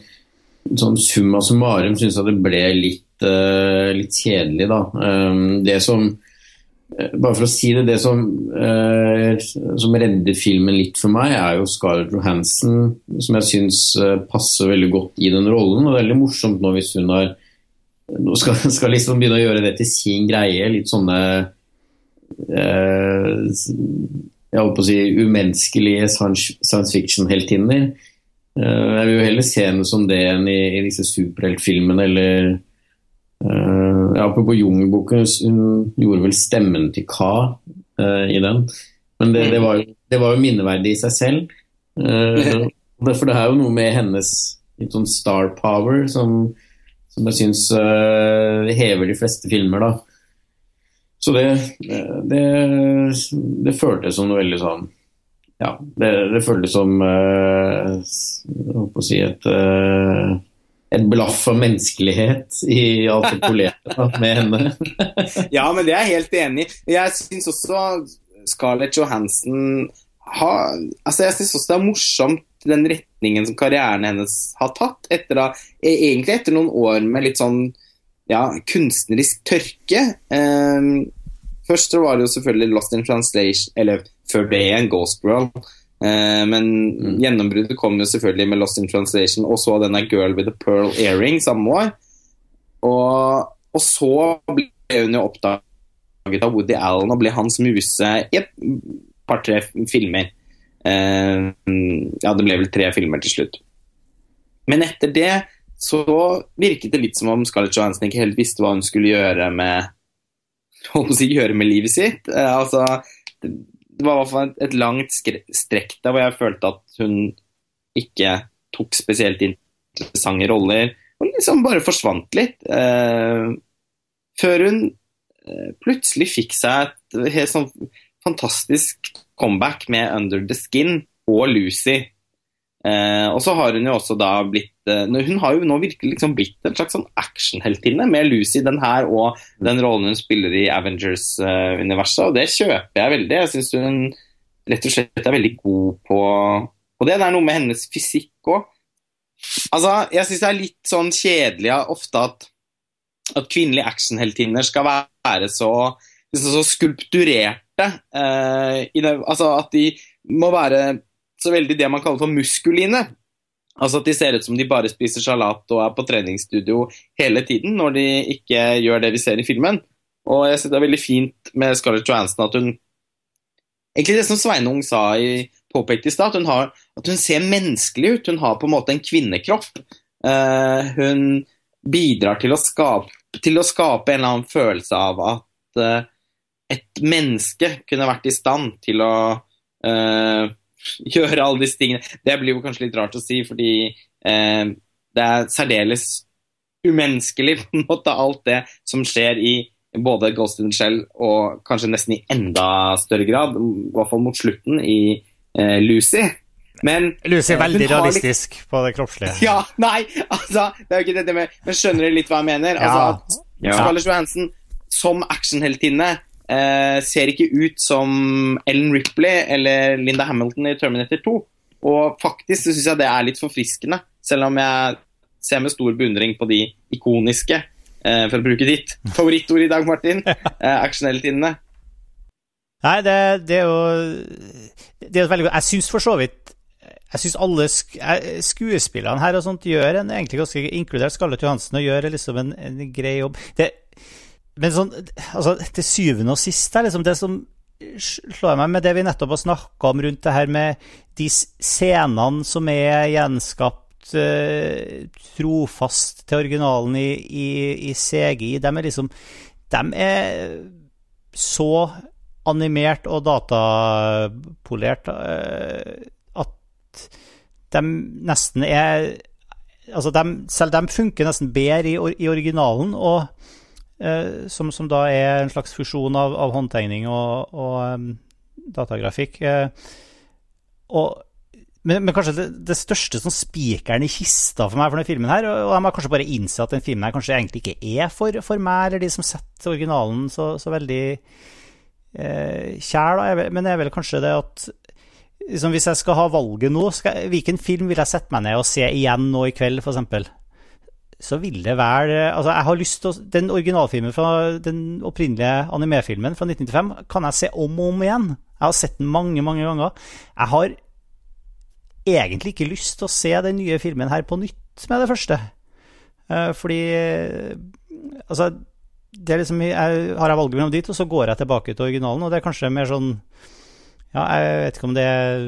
C: sånn summa summarum syns jeg det ble litt, uh, litt kjedelig, da. Um, det som bare for å si det, det som, eh, som redder filmen litt for meg, er jo Scarlett Johansen, som jeg syns eh, passer veldig godt i den rollen. Og det er veldig morsomt nå hvis hun har nå skal, (laughs) skal liksom begynne å gjøre det til sin greie. Litt sånne eh, jeg holdt på å si umenneskelige science fiction-heltinner. Eh, jeg vil jo heller se henne som det enn i, i disse superheltfilmene eller Uh, ja, på Jungelboken hun gjorde vel stemmen til Ka uh, i den. Men det, det, var, det, var, jo minneverdig i seg selv. (laughs) Uh, for det er jo noe med hennes litt sånn star power som, som jeg syns hever de fleste filmer, da. Så det, det, det føltes som noe veldig sånn Ja, det, det føltes som Jeg på å si et et blaff av menneskelighet i alt det polerte med henne. (laughs)
B: ja, men det er jeg helt enig i. Jeg syns også Scarlett Johansen har Altså, jeg syns også det er morsomt den retningen som karrieren hennes har tatt, etter da, e, egentlig etter noen år med litt sånn ja, kunstnerisk tørke. Um, først så var det jo selvfølgelig Lost in Translation, eller før det igjen, Ghost World. Eh, men mm. gjennombruddet kom jo selvfølgelig med Lost in Translation, og så denne Girl with a Pearl Earring samme år. Og, og så ble hun jo oppdaget av Woody Allen og ble hans muse i et par-tre filmer. Uh, ja, det ble vel tre filmer til slutt. Men etter det så virket det litt som om Scarlett Johansson ikke helt visste hva hun skulle gjøre med, si, gjøre med livet sitt. Eh, altså, det var i hvert fall et, langt strekk der hvor jeg følte at hun ikke tok spesielt interessante roller. Og liksom bare forsvant litt. Eh, før hun eh, plutselig fikk seg et helt sånn fantastisk comeback med Under the Skin og Lucy. Eh, og så har hun jo også da blitt eh, Hun har jo nå virkelig liksom blitt en slags sånn actionheltinne med Lucy, den her og den rollen hun spiller i Avengers-universet, og det kjøper jeg veldig. Jeg syns hun rett og slett er veldig god på, på det. Det er noe med hennes fysikk òg. Altså, jeg syns det er litt sånn kjedelig ofte at, at kvinnelige actionheltinner skal være så, så skulpturerte. Eh, det, altså at de må være så veldig det man kaller for muskuline. Altså at de ser ut som de bare spiser salat og er på treningsstudio hele tiden, når de ikke gjør det vi ser i filmen. Og jeg synes det er veldig fint med Scarlett Johansson at hun Egentlig det som Sveinung sa i påpekte i stad, at, at, hun ser menneskelig ut. Hun har på en måte en kvinnekropp. Uh, hun bidrar til å, skape, til å, skape, en eller annen følelse av at uh, et menneske kunne vært i stand til å uh, (laughs) gjøre alle disse tingene. Det blir jo kanskje litt rart å si, fordi eh, det er særdeles umenneskelig, (laughs) på en måte, alt det som skjer i både Ghost in the Shell og kanskje nesten i enda større grad, i hvert fall mot slutten, i eh, Lucy. Men
A: Lucy er veldig realistisk litt... på det kroppslige. (laughs)
B: Ja, nei, altså Det er jo ikke dette med Men skjønner du litt hva jeg mener? Altså, ja. Altså, at Scarlett Johansen som actionheltinne eh, ser ikke ut som Ellen Ripley eller Linda Hamilton i Terminator 2. Og faktisk syns jeg det er litt forfriskende, selv om jeg ser med stor beundring på de ikoniske, eh, for å bruke ditt favorittord i dag, Martin, (laughs) eh, actionheltinnene.
A: Nei, det, det, er jo Det er jo veldig godt. Jeg syns for så vidt jeg syns alle sk skuespillerne her og sånt gjør en egentlig ganske inkludert Scarlett Johansen og gjør liksom en, en grei jobb. Det, men sånn, altså, til syvende og sist er liksom det som slår meg med det vi nettopp har snakka om rundt det her med de scenene som er gjenskapt uh, trofast til originalen i, i, i, CGI, de er liksom De er så animert og datapolert uh, at de nesten er Altså, de, selv de funker nesten bedre i, i originalen. og Eh, som, som, da er en slags fusjon av, av håndtegning og, og um, datagrafikk. Eh, og, men, men, kanskje det, det største sånn spikeren i kista for meg for denne filmen her, og jeg må kanskje bare innse at den filmen her kanskje egentlig ikke er for, for meg eller de som setter originalen så, så veldig eh, kjær, da. Men det er vel kanskje det at liksom, hvis jeg skal ha valget nå, skal, hvilken film vil jeg sette meg ned og se igjen nå i kveld, f.eks.? Så vil det være Altså, jeg har lyst til å Den originalfilmen fra den opprinnelige animefilmen fra 1995 kan jeg se om og om igjen. Jeg har sett den mange, mange ganger. Jeg har egentlig ikke lyst til å se den nye filmen her på nytt med det første. Eh, fordi Altså, det er liksom jeg, Har jeg valget mellom dit, og så går jeg tilbake til originalen, og det er kanskje mer sånn Ja, jeg vet ikke om det er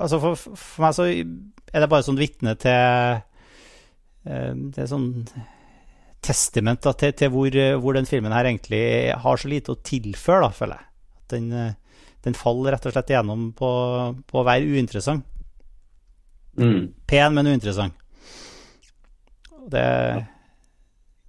A: Altså, for, for meg så er det bare sånn vitne til Det er sånn testament da, til, til hvor, hvor, den filmen her egentlig har så lite å tilføre, da, føler jeg. At den, den faller rett og slett igjennom på, på å være uinteressant.
C: Mm.
A: Pen, men uinteressant. Det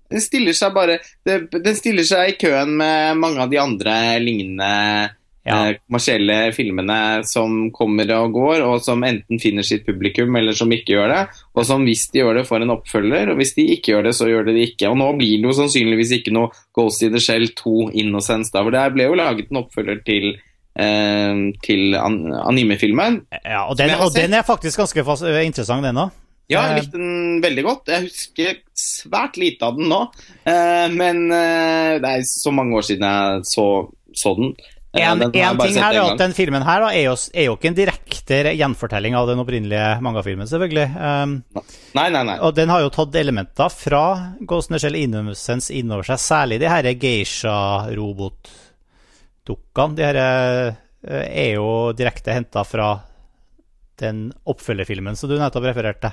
B: Den stiller seg bare Den stiller seg i køen med mange av de andre lignende
A: Ja.
B: eh, kommersielle filmene som kommer og går, og som enten finner sitt publikum, eller som ikke gjør det. Og som hvis de gjør det, får en oppfølger, og hvis de ikke gjør det, så gjør de det ikke. Og nå blir det jo sannsynligvis ikke noe Ghost in the Shell 2 Innocence, da, for det ble jo laget en oppfølger til eh, til an animefilmen.
A: Ja, og den, og den er faktisk ganske interessant, den òg.
B: Ja,
A: Eh,
B: jeg likte den veldig godt. Jeg husker svært lite av den nå. Eh, men eh, det er så mange år siden jeg så, så den. Eh,
A: En, en ting her er at den filmen her da, er, jo, er jo ikke en direkte gjenfortelling av den opprinnelige mangafilmen, selvfølgelig. Um,
B: Nei, nei, nei.
A: og den har jo tatt elementer fra Ghost in the Shell Innocence innover seg, særlig de her geisha-robotdukkene. De her eh, er jo direkte henta fra den oppfølgerfilmen som du nettopp refererte.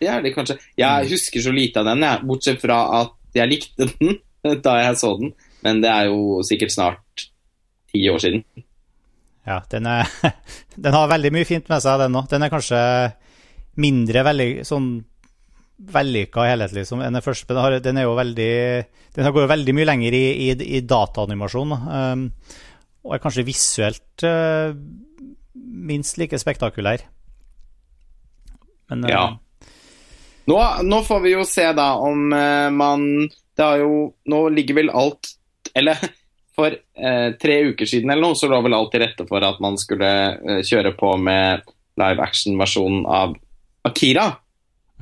B: Det er det kanskje. Jeg husker så lite av den, jeg. Bortsett fra at jeg likte den (laughs) da jeg så den. Men det er jo sikkert snart ti år siden.
A: Ja, den, er, (laughs) den har veldig mye fint med seg, den òg. Den er kanskje mindre veldig sånn vellykka helhetlig som den første. men Den, har, den er jo veldig Den går jo veldig mye lenger i, i, i dataanimasjon. Um, og er kanskje visuelt uh, minst like spektakulær. Men uh,
B: Ja. Nå, nå får vi jo se da om uh, man Det har jo Nå ligger vel alt Eller for eh, tre uker siden eller noe, så lå vel alt til rette for at man skulle eh, kjøre på med live action-versjonen av Akira.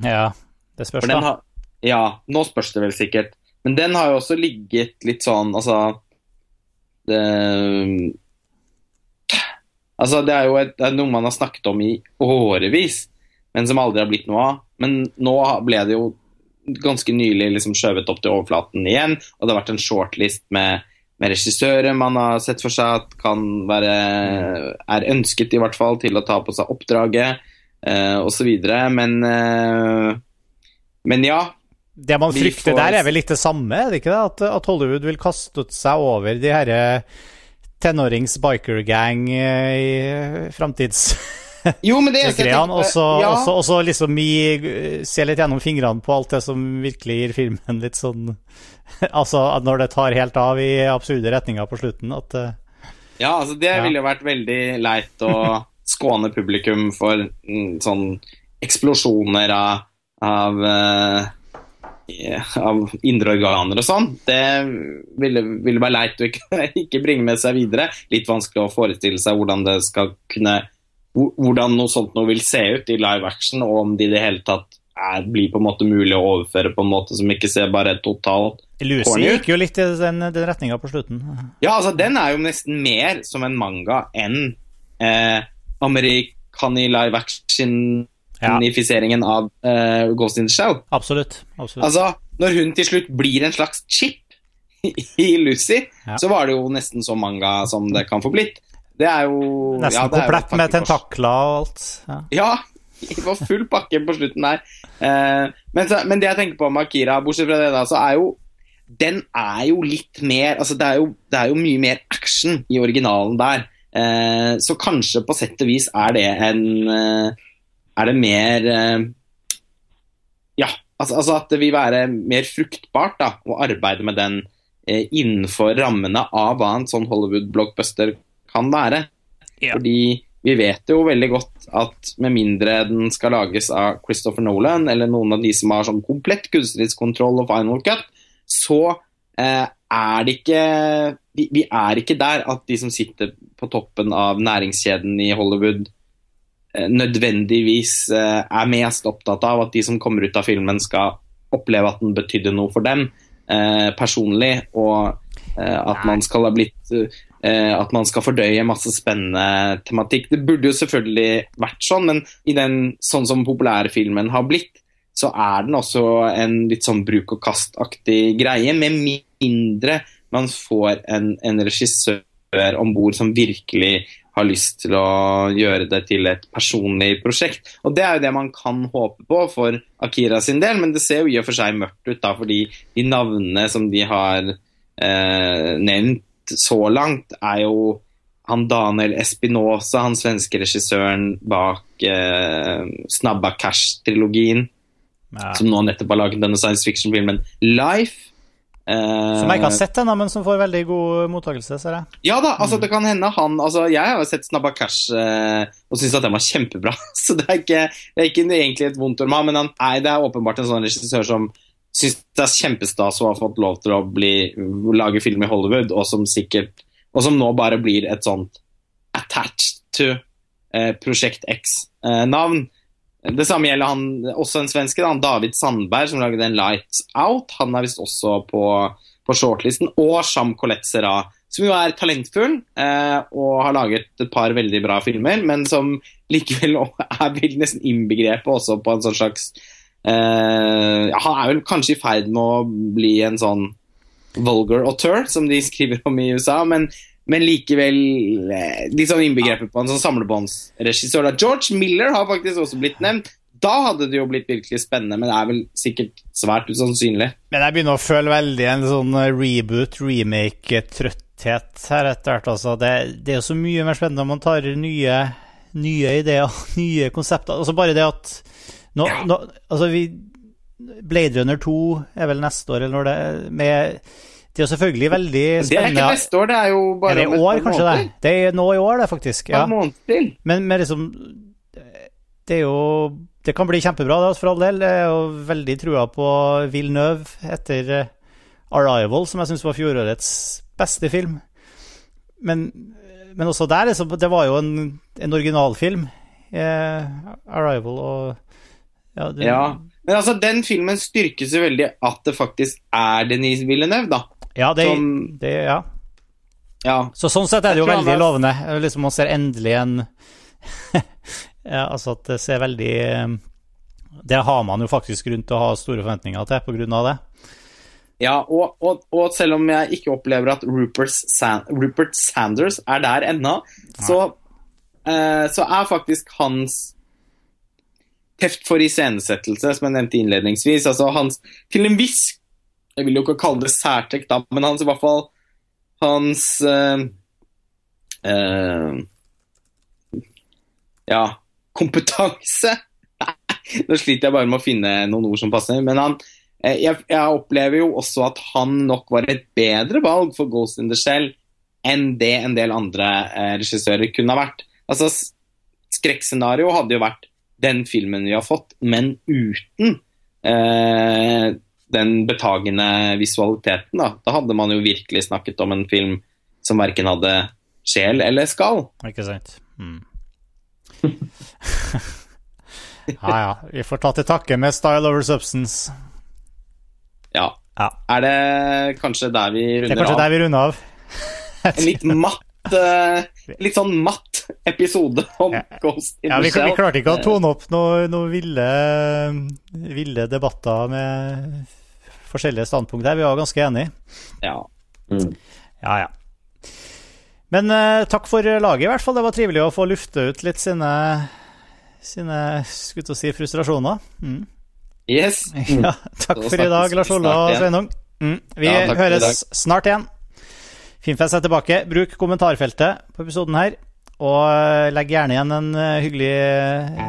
A: ja, det spørs, da.
B: har, ja, nå spørs det vel sikkert. Men den har jo også ligget litt sånn Altså det, altså, det er jo et, det er noe man har snakket om i årevis, men som aldri har blitt noe av. Men nå ble det jo ganske nylig liksom skjøvet opp til overflaten igjen, og det har vært en shortlist med, med regissører man har sett for seg at kan være er ønsket i hvert fall til å ta på seg oppdraget, eh, osv. Men eh, men ja,
A: Det man frykter
B: får-
A: der, er vel litt det samme, er det ikke det? At, at Hollywood vil kaste seg over de herre tenårings biker gang eh, i framtids... (laughs)
B: Jo, men det er jeg tenker
A: og så
B: ja,
A: liksom i, se litt gjennom fingrene på alt det som virkelig gir filmen litt sånn (laughs) Altså når det tar helt av i absurde retninger på slutten, at eh,
B: ja, altså det
A: Ja.
B: ville vært veldig leit å (laughs) skåne publikum for mm, sånn eksplosjoner av, av, eh, av indre organer og sånn. Det ville, ville være leit å ikke, ikke bringe med seg videre. Litt vanskelig å forestille seg hvordan det skal kunne hvordan noe sånt noe vil se ut i live action, og om det i det hele tatt er, blir på en måte mulig å overføre på en måte som ikke ser bare totalt
A: Lucy
B: Corny.
A: gikk jo litt i den, den retninga på slutten.
B: Ja, altså den er jo nesten mer som en manga enn eh, amerikani live action-ifiseringen av eh, Ghost in the Shell.
A: Absolutt. absolutt.
B: Altså, når hun til slutt blir en slags chip (laughs) i Lucy,
A: Ja.
B: så var det jo nesten så manga som det kan få blitt. Det er jo
A: Nesten
B: ja,
A: komplett med tentakler og alt. Ja.
B: Ja, det var full pakke på slutten der. Uh, men, så, men det jeg tenker på med Akira, bortsett fra det, da, så er jo Den er jo litt mer Altså, det er jo, det er jo mye mer action i originalen der. Eh, så kanskje på sett og vis er det en eh, Er det mer Ja, altså, altså at det vil være mer fruktbart da, å arbeide med den innenfor rammene av hva en sånn Hollywood-blockbuster kan være.
A: Yeah.
B: Fordi vi vet jo veldig godt at med mindre den skal lages av Christopher Nolan eller noen av de som har sånn komplett kunstnerisk kontroll og final cut, så eh, er det ikke vi, vi er ikke der at de som sitter på toppen av næringskjeden i Hollywood, eh, nødvendigvis eh, er mest opptatt av at de som kommer ut av filmen, skal oppleve at den betydde noe for dem eh, personlig, og eh, at man skal ha blitt eh, At man skal fordøye masse spennende tematikk. Det burde jo selvfølgelig vært sånn, men i den sånn som populærfilmen har blitt, så er den også en litt sånn bruk og kast-aktig greie, med mindre man får en, en regissør om bord som virkelig har lyst til å gjøre det til et personlig prosjekt. Og Det er jo det man kan håpe på for Akira sin del, men det ser jo i og for seg mørkt ut, da, fordi de navnene som de har eh, nevnt så langt, er jo han Daniel Espinosa, han svenske regissøren bak eh, Snabba Cash-trilogien,
A: Ja.
B: som nå nettopp har laget denne science fiction-filmen Life. Eh,
A: Som jeg ikke har sett ennå, men som får veldig god mottakelse, ser jeg.
B: Ja da, altså det kan hende han altså Jeg har sett Snabba Cash eh, og syns at den var kjempebra. (laughs) Så det er ikke, det er ikke egentlig et vondt ord med ham, men han, nei, det er åpenbart en sånn regissør som syns det er kjempestas å ha fått lov til å bli, lage film i Hollywood, og som sikkert Og som nå bare blir et sånt attached to eh, Prosjekt X-navn. det samme gjelder han, også en svenske, da, David Sandberg, som lagde en Lights Out. Han er visst også på, på shortlisten. Og Sham Colette Serra, som jo er talentfull eh, og har laget et par veldig bra filmer, men som likevel (laughs) er nesten innbegrepet også på en sånn slags ja, Han er vel kanskje i ferd med å bli en sånn vulgar auteur, som de (laughs) skriver om i USA, men, men likevel eh, litt sånn innbegrepet på en sånn samlebåndsregissør. George Miller har faktisk også blitt nevnt. Da hadde det jo blitt virkelig spennende, men det er vel sikkert svært usannsynlig.
A: Men jeg begynner å føle veldig en sånn reboot, remake-trøtthet her etter hvert. Altså. Det, det er jo så mye mer spennende om man tar nye, nye ideer, (laughs) nye konsepter. Altså bare det at nå,
B: Ja.
A: nå, altså vi, Blade Runner 2 er vel neste år, eller når det er med Det er jo selvfølgelig veldig spennende.
B: Det er ikke neste år, det er jo
A: Er
B: bare
A: det
B: om
A: år, kanskje
B: måneder.
A: Det er nå i år, det, faktisk. Ja. Men, med liksom Det er jo Det kan bli kjempebra, det, for all del. Jeg er jo veldig trua på Villeneuve etter eh, Arrival, som jeg syns var fjorårets beste film. Men, men også der, liksom, det var jo en, en originalfilm, eh, Arrival, og ja, det,
B: Ja. Men altså, den filmen styrkes jo veldig at det faktisk er Denise Villeneuve, da.
A: ja, det,
B: Som-
A: det, ja.
B: Ja.
A: Så sånn sett er det jo
B: han
A: veldig lovende. Liksom Man ser endelig en (laughs) ja, Altså at det ser veldig eh, Det har man jo faktisk grunn til å ha store forventninger til på grunn av det.
B: Ja, og, og, og selv om jeg ikke opplever at Rupert, San Rupert Sanders er der ennå, så, eh, så er faktisk hans teft for iscenesettelse, som jeg nevnte innledningsvis, altså hans til en viss Jeg vil jo ikke kalle det særtrekk, da, men hans i hvert fall Hans øh, øh, Ja, kompetanse (laughs) Nå sliter jeg bare med å finne noen ord som passer, men han Eh, jeg, jeg opplever jo også at han nok var et bedre valg for Ghost in the Shell enn det en del andre regissører kunne ha vært. Altså, Skrekkscenario hadde jo vært den filmen vi har fått, men uten eh, den betagende visualiteten. Da. da hadde man jo virkelig snakket om en film som verken hadde sjel eller skal.
A: Ikke sant? Mm. (laughs) ja ja, vi får ta til takke med Style over Substance.
B: Ja.
A: Ja.
B: Er det kanskje der vi
A: Det er
B: runder
A: kanskje
B: av?
A: der vi runder av.
B: En litt (laughs) matt Litt sånn matt episode om
A: Ja.
B: Ghost in
A: Ja,
B: the
A: vi,
B: Shell.
A: vi klarte ikke å tone opp noen noe ville, ville debatter med forskjellige standpunkt her. Vi var ganske enige.
B: Ja.
C: Mm.
A: Ja, ja. Men uh, takk for laget, i hvert fall. Det var trivelig å få lufte ut litt sine, sine skulle til å si, frustrasjoner. Mm.
B: Yes. (laughs)
A: Ja, takk for i dag, Lars Olle og. Sveinung. Mm. Vi høres snart igjen. Filmfest er tilbake. Bruk kommentarfeltet på episoden her. Og eh, legg gjerne igjen en eh, hyggelig eh,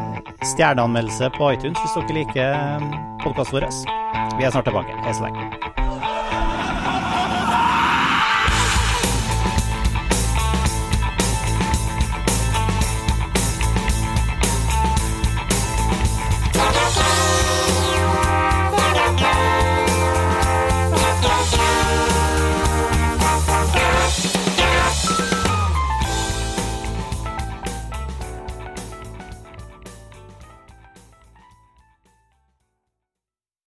A: stjerneanmeldelse på iTunes hvis dere liker podkasten vår. Vi er snart tilbake. Hei så lenge.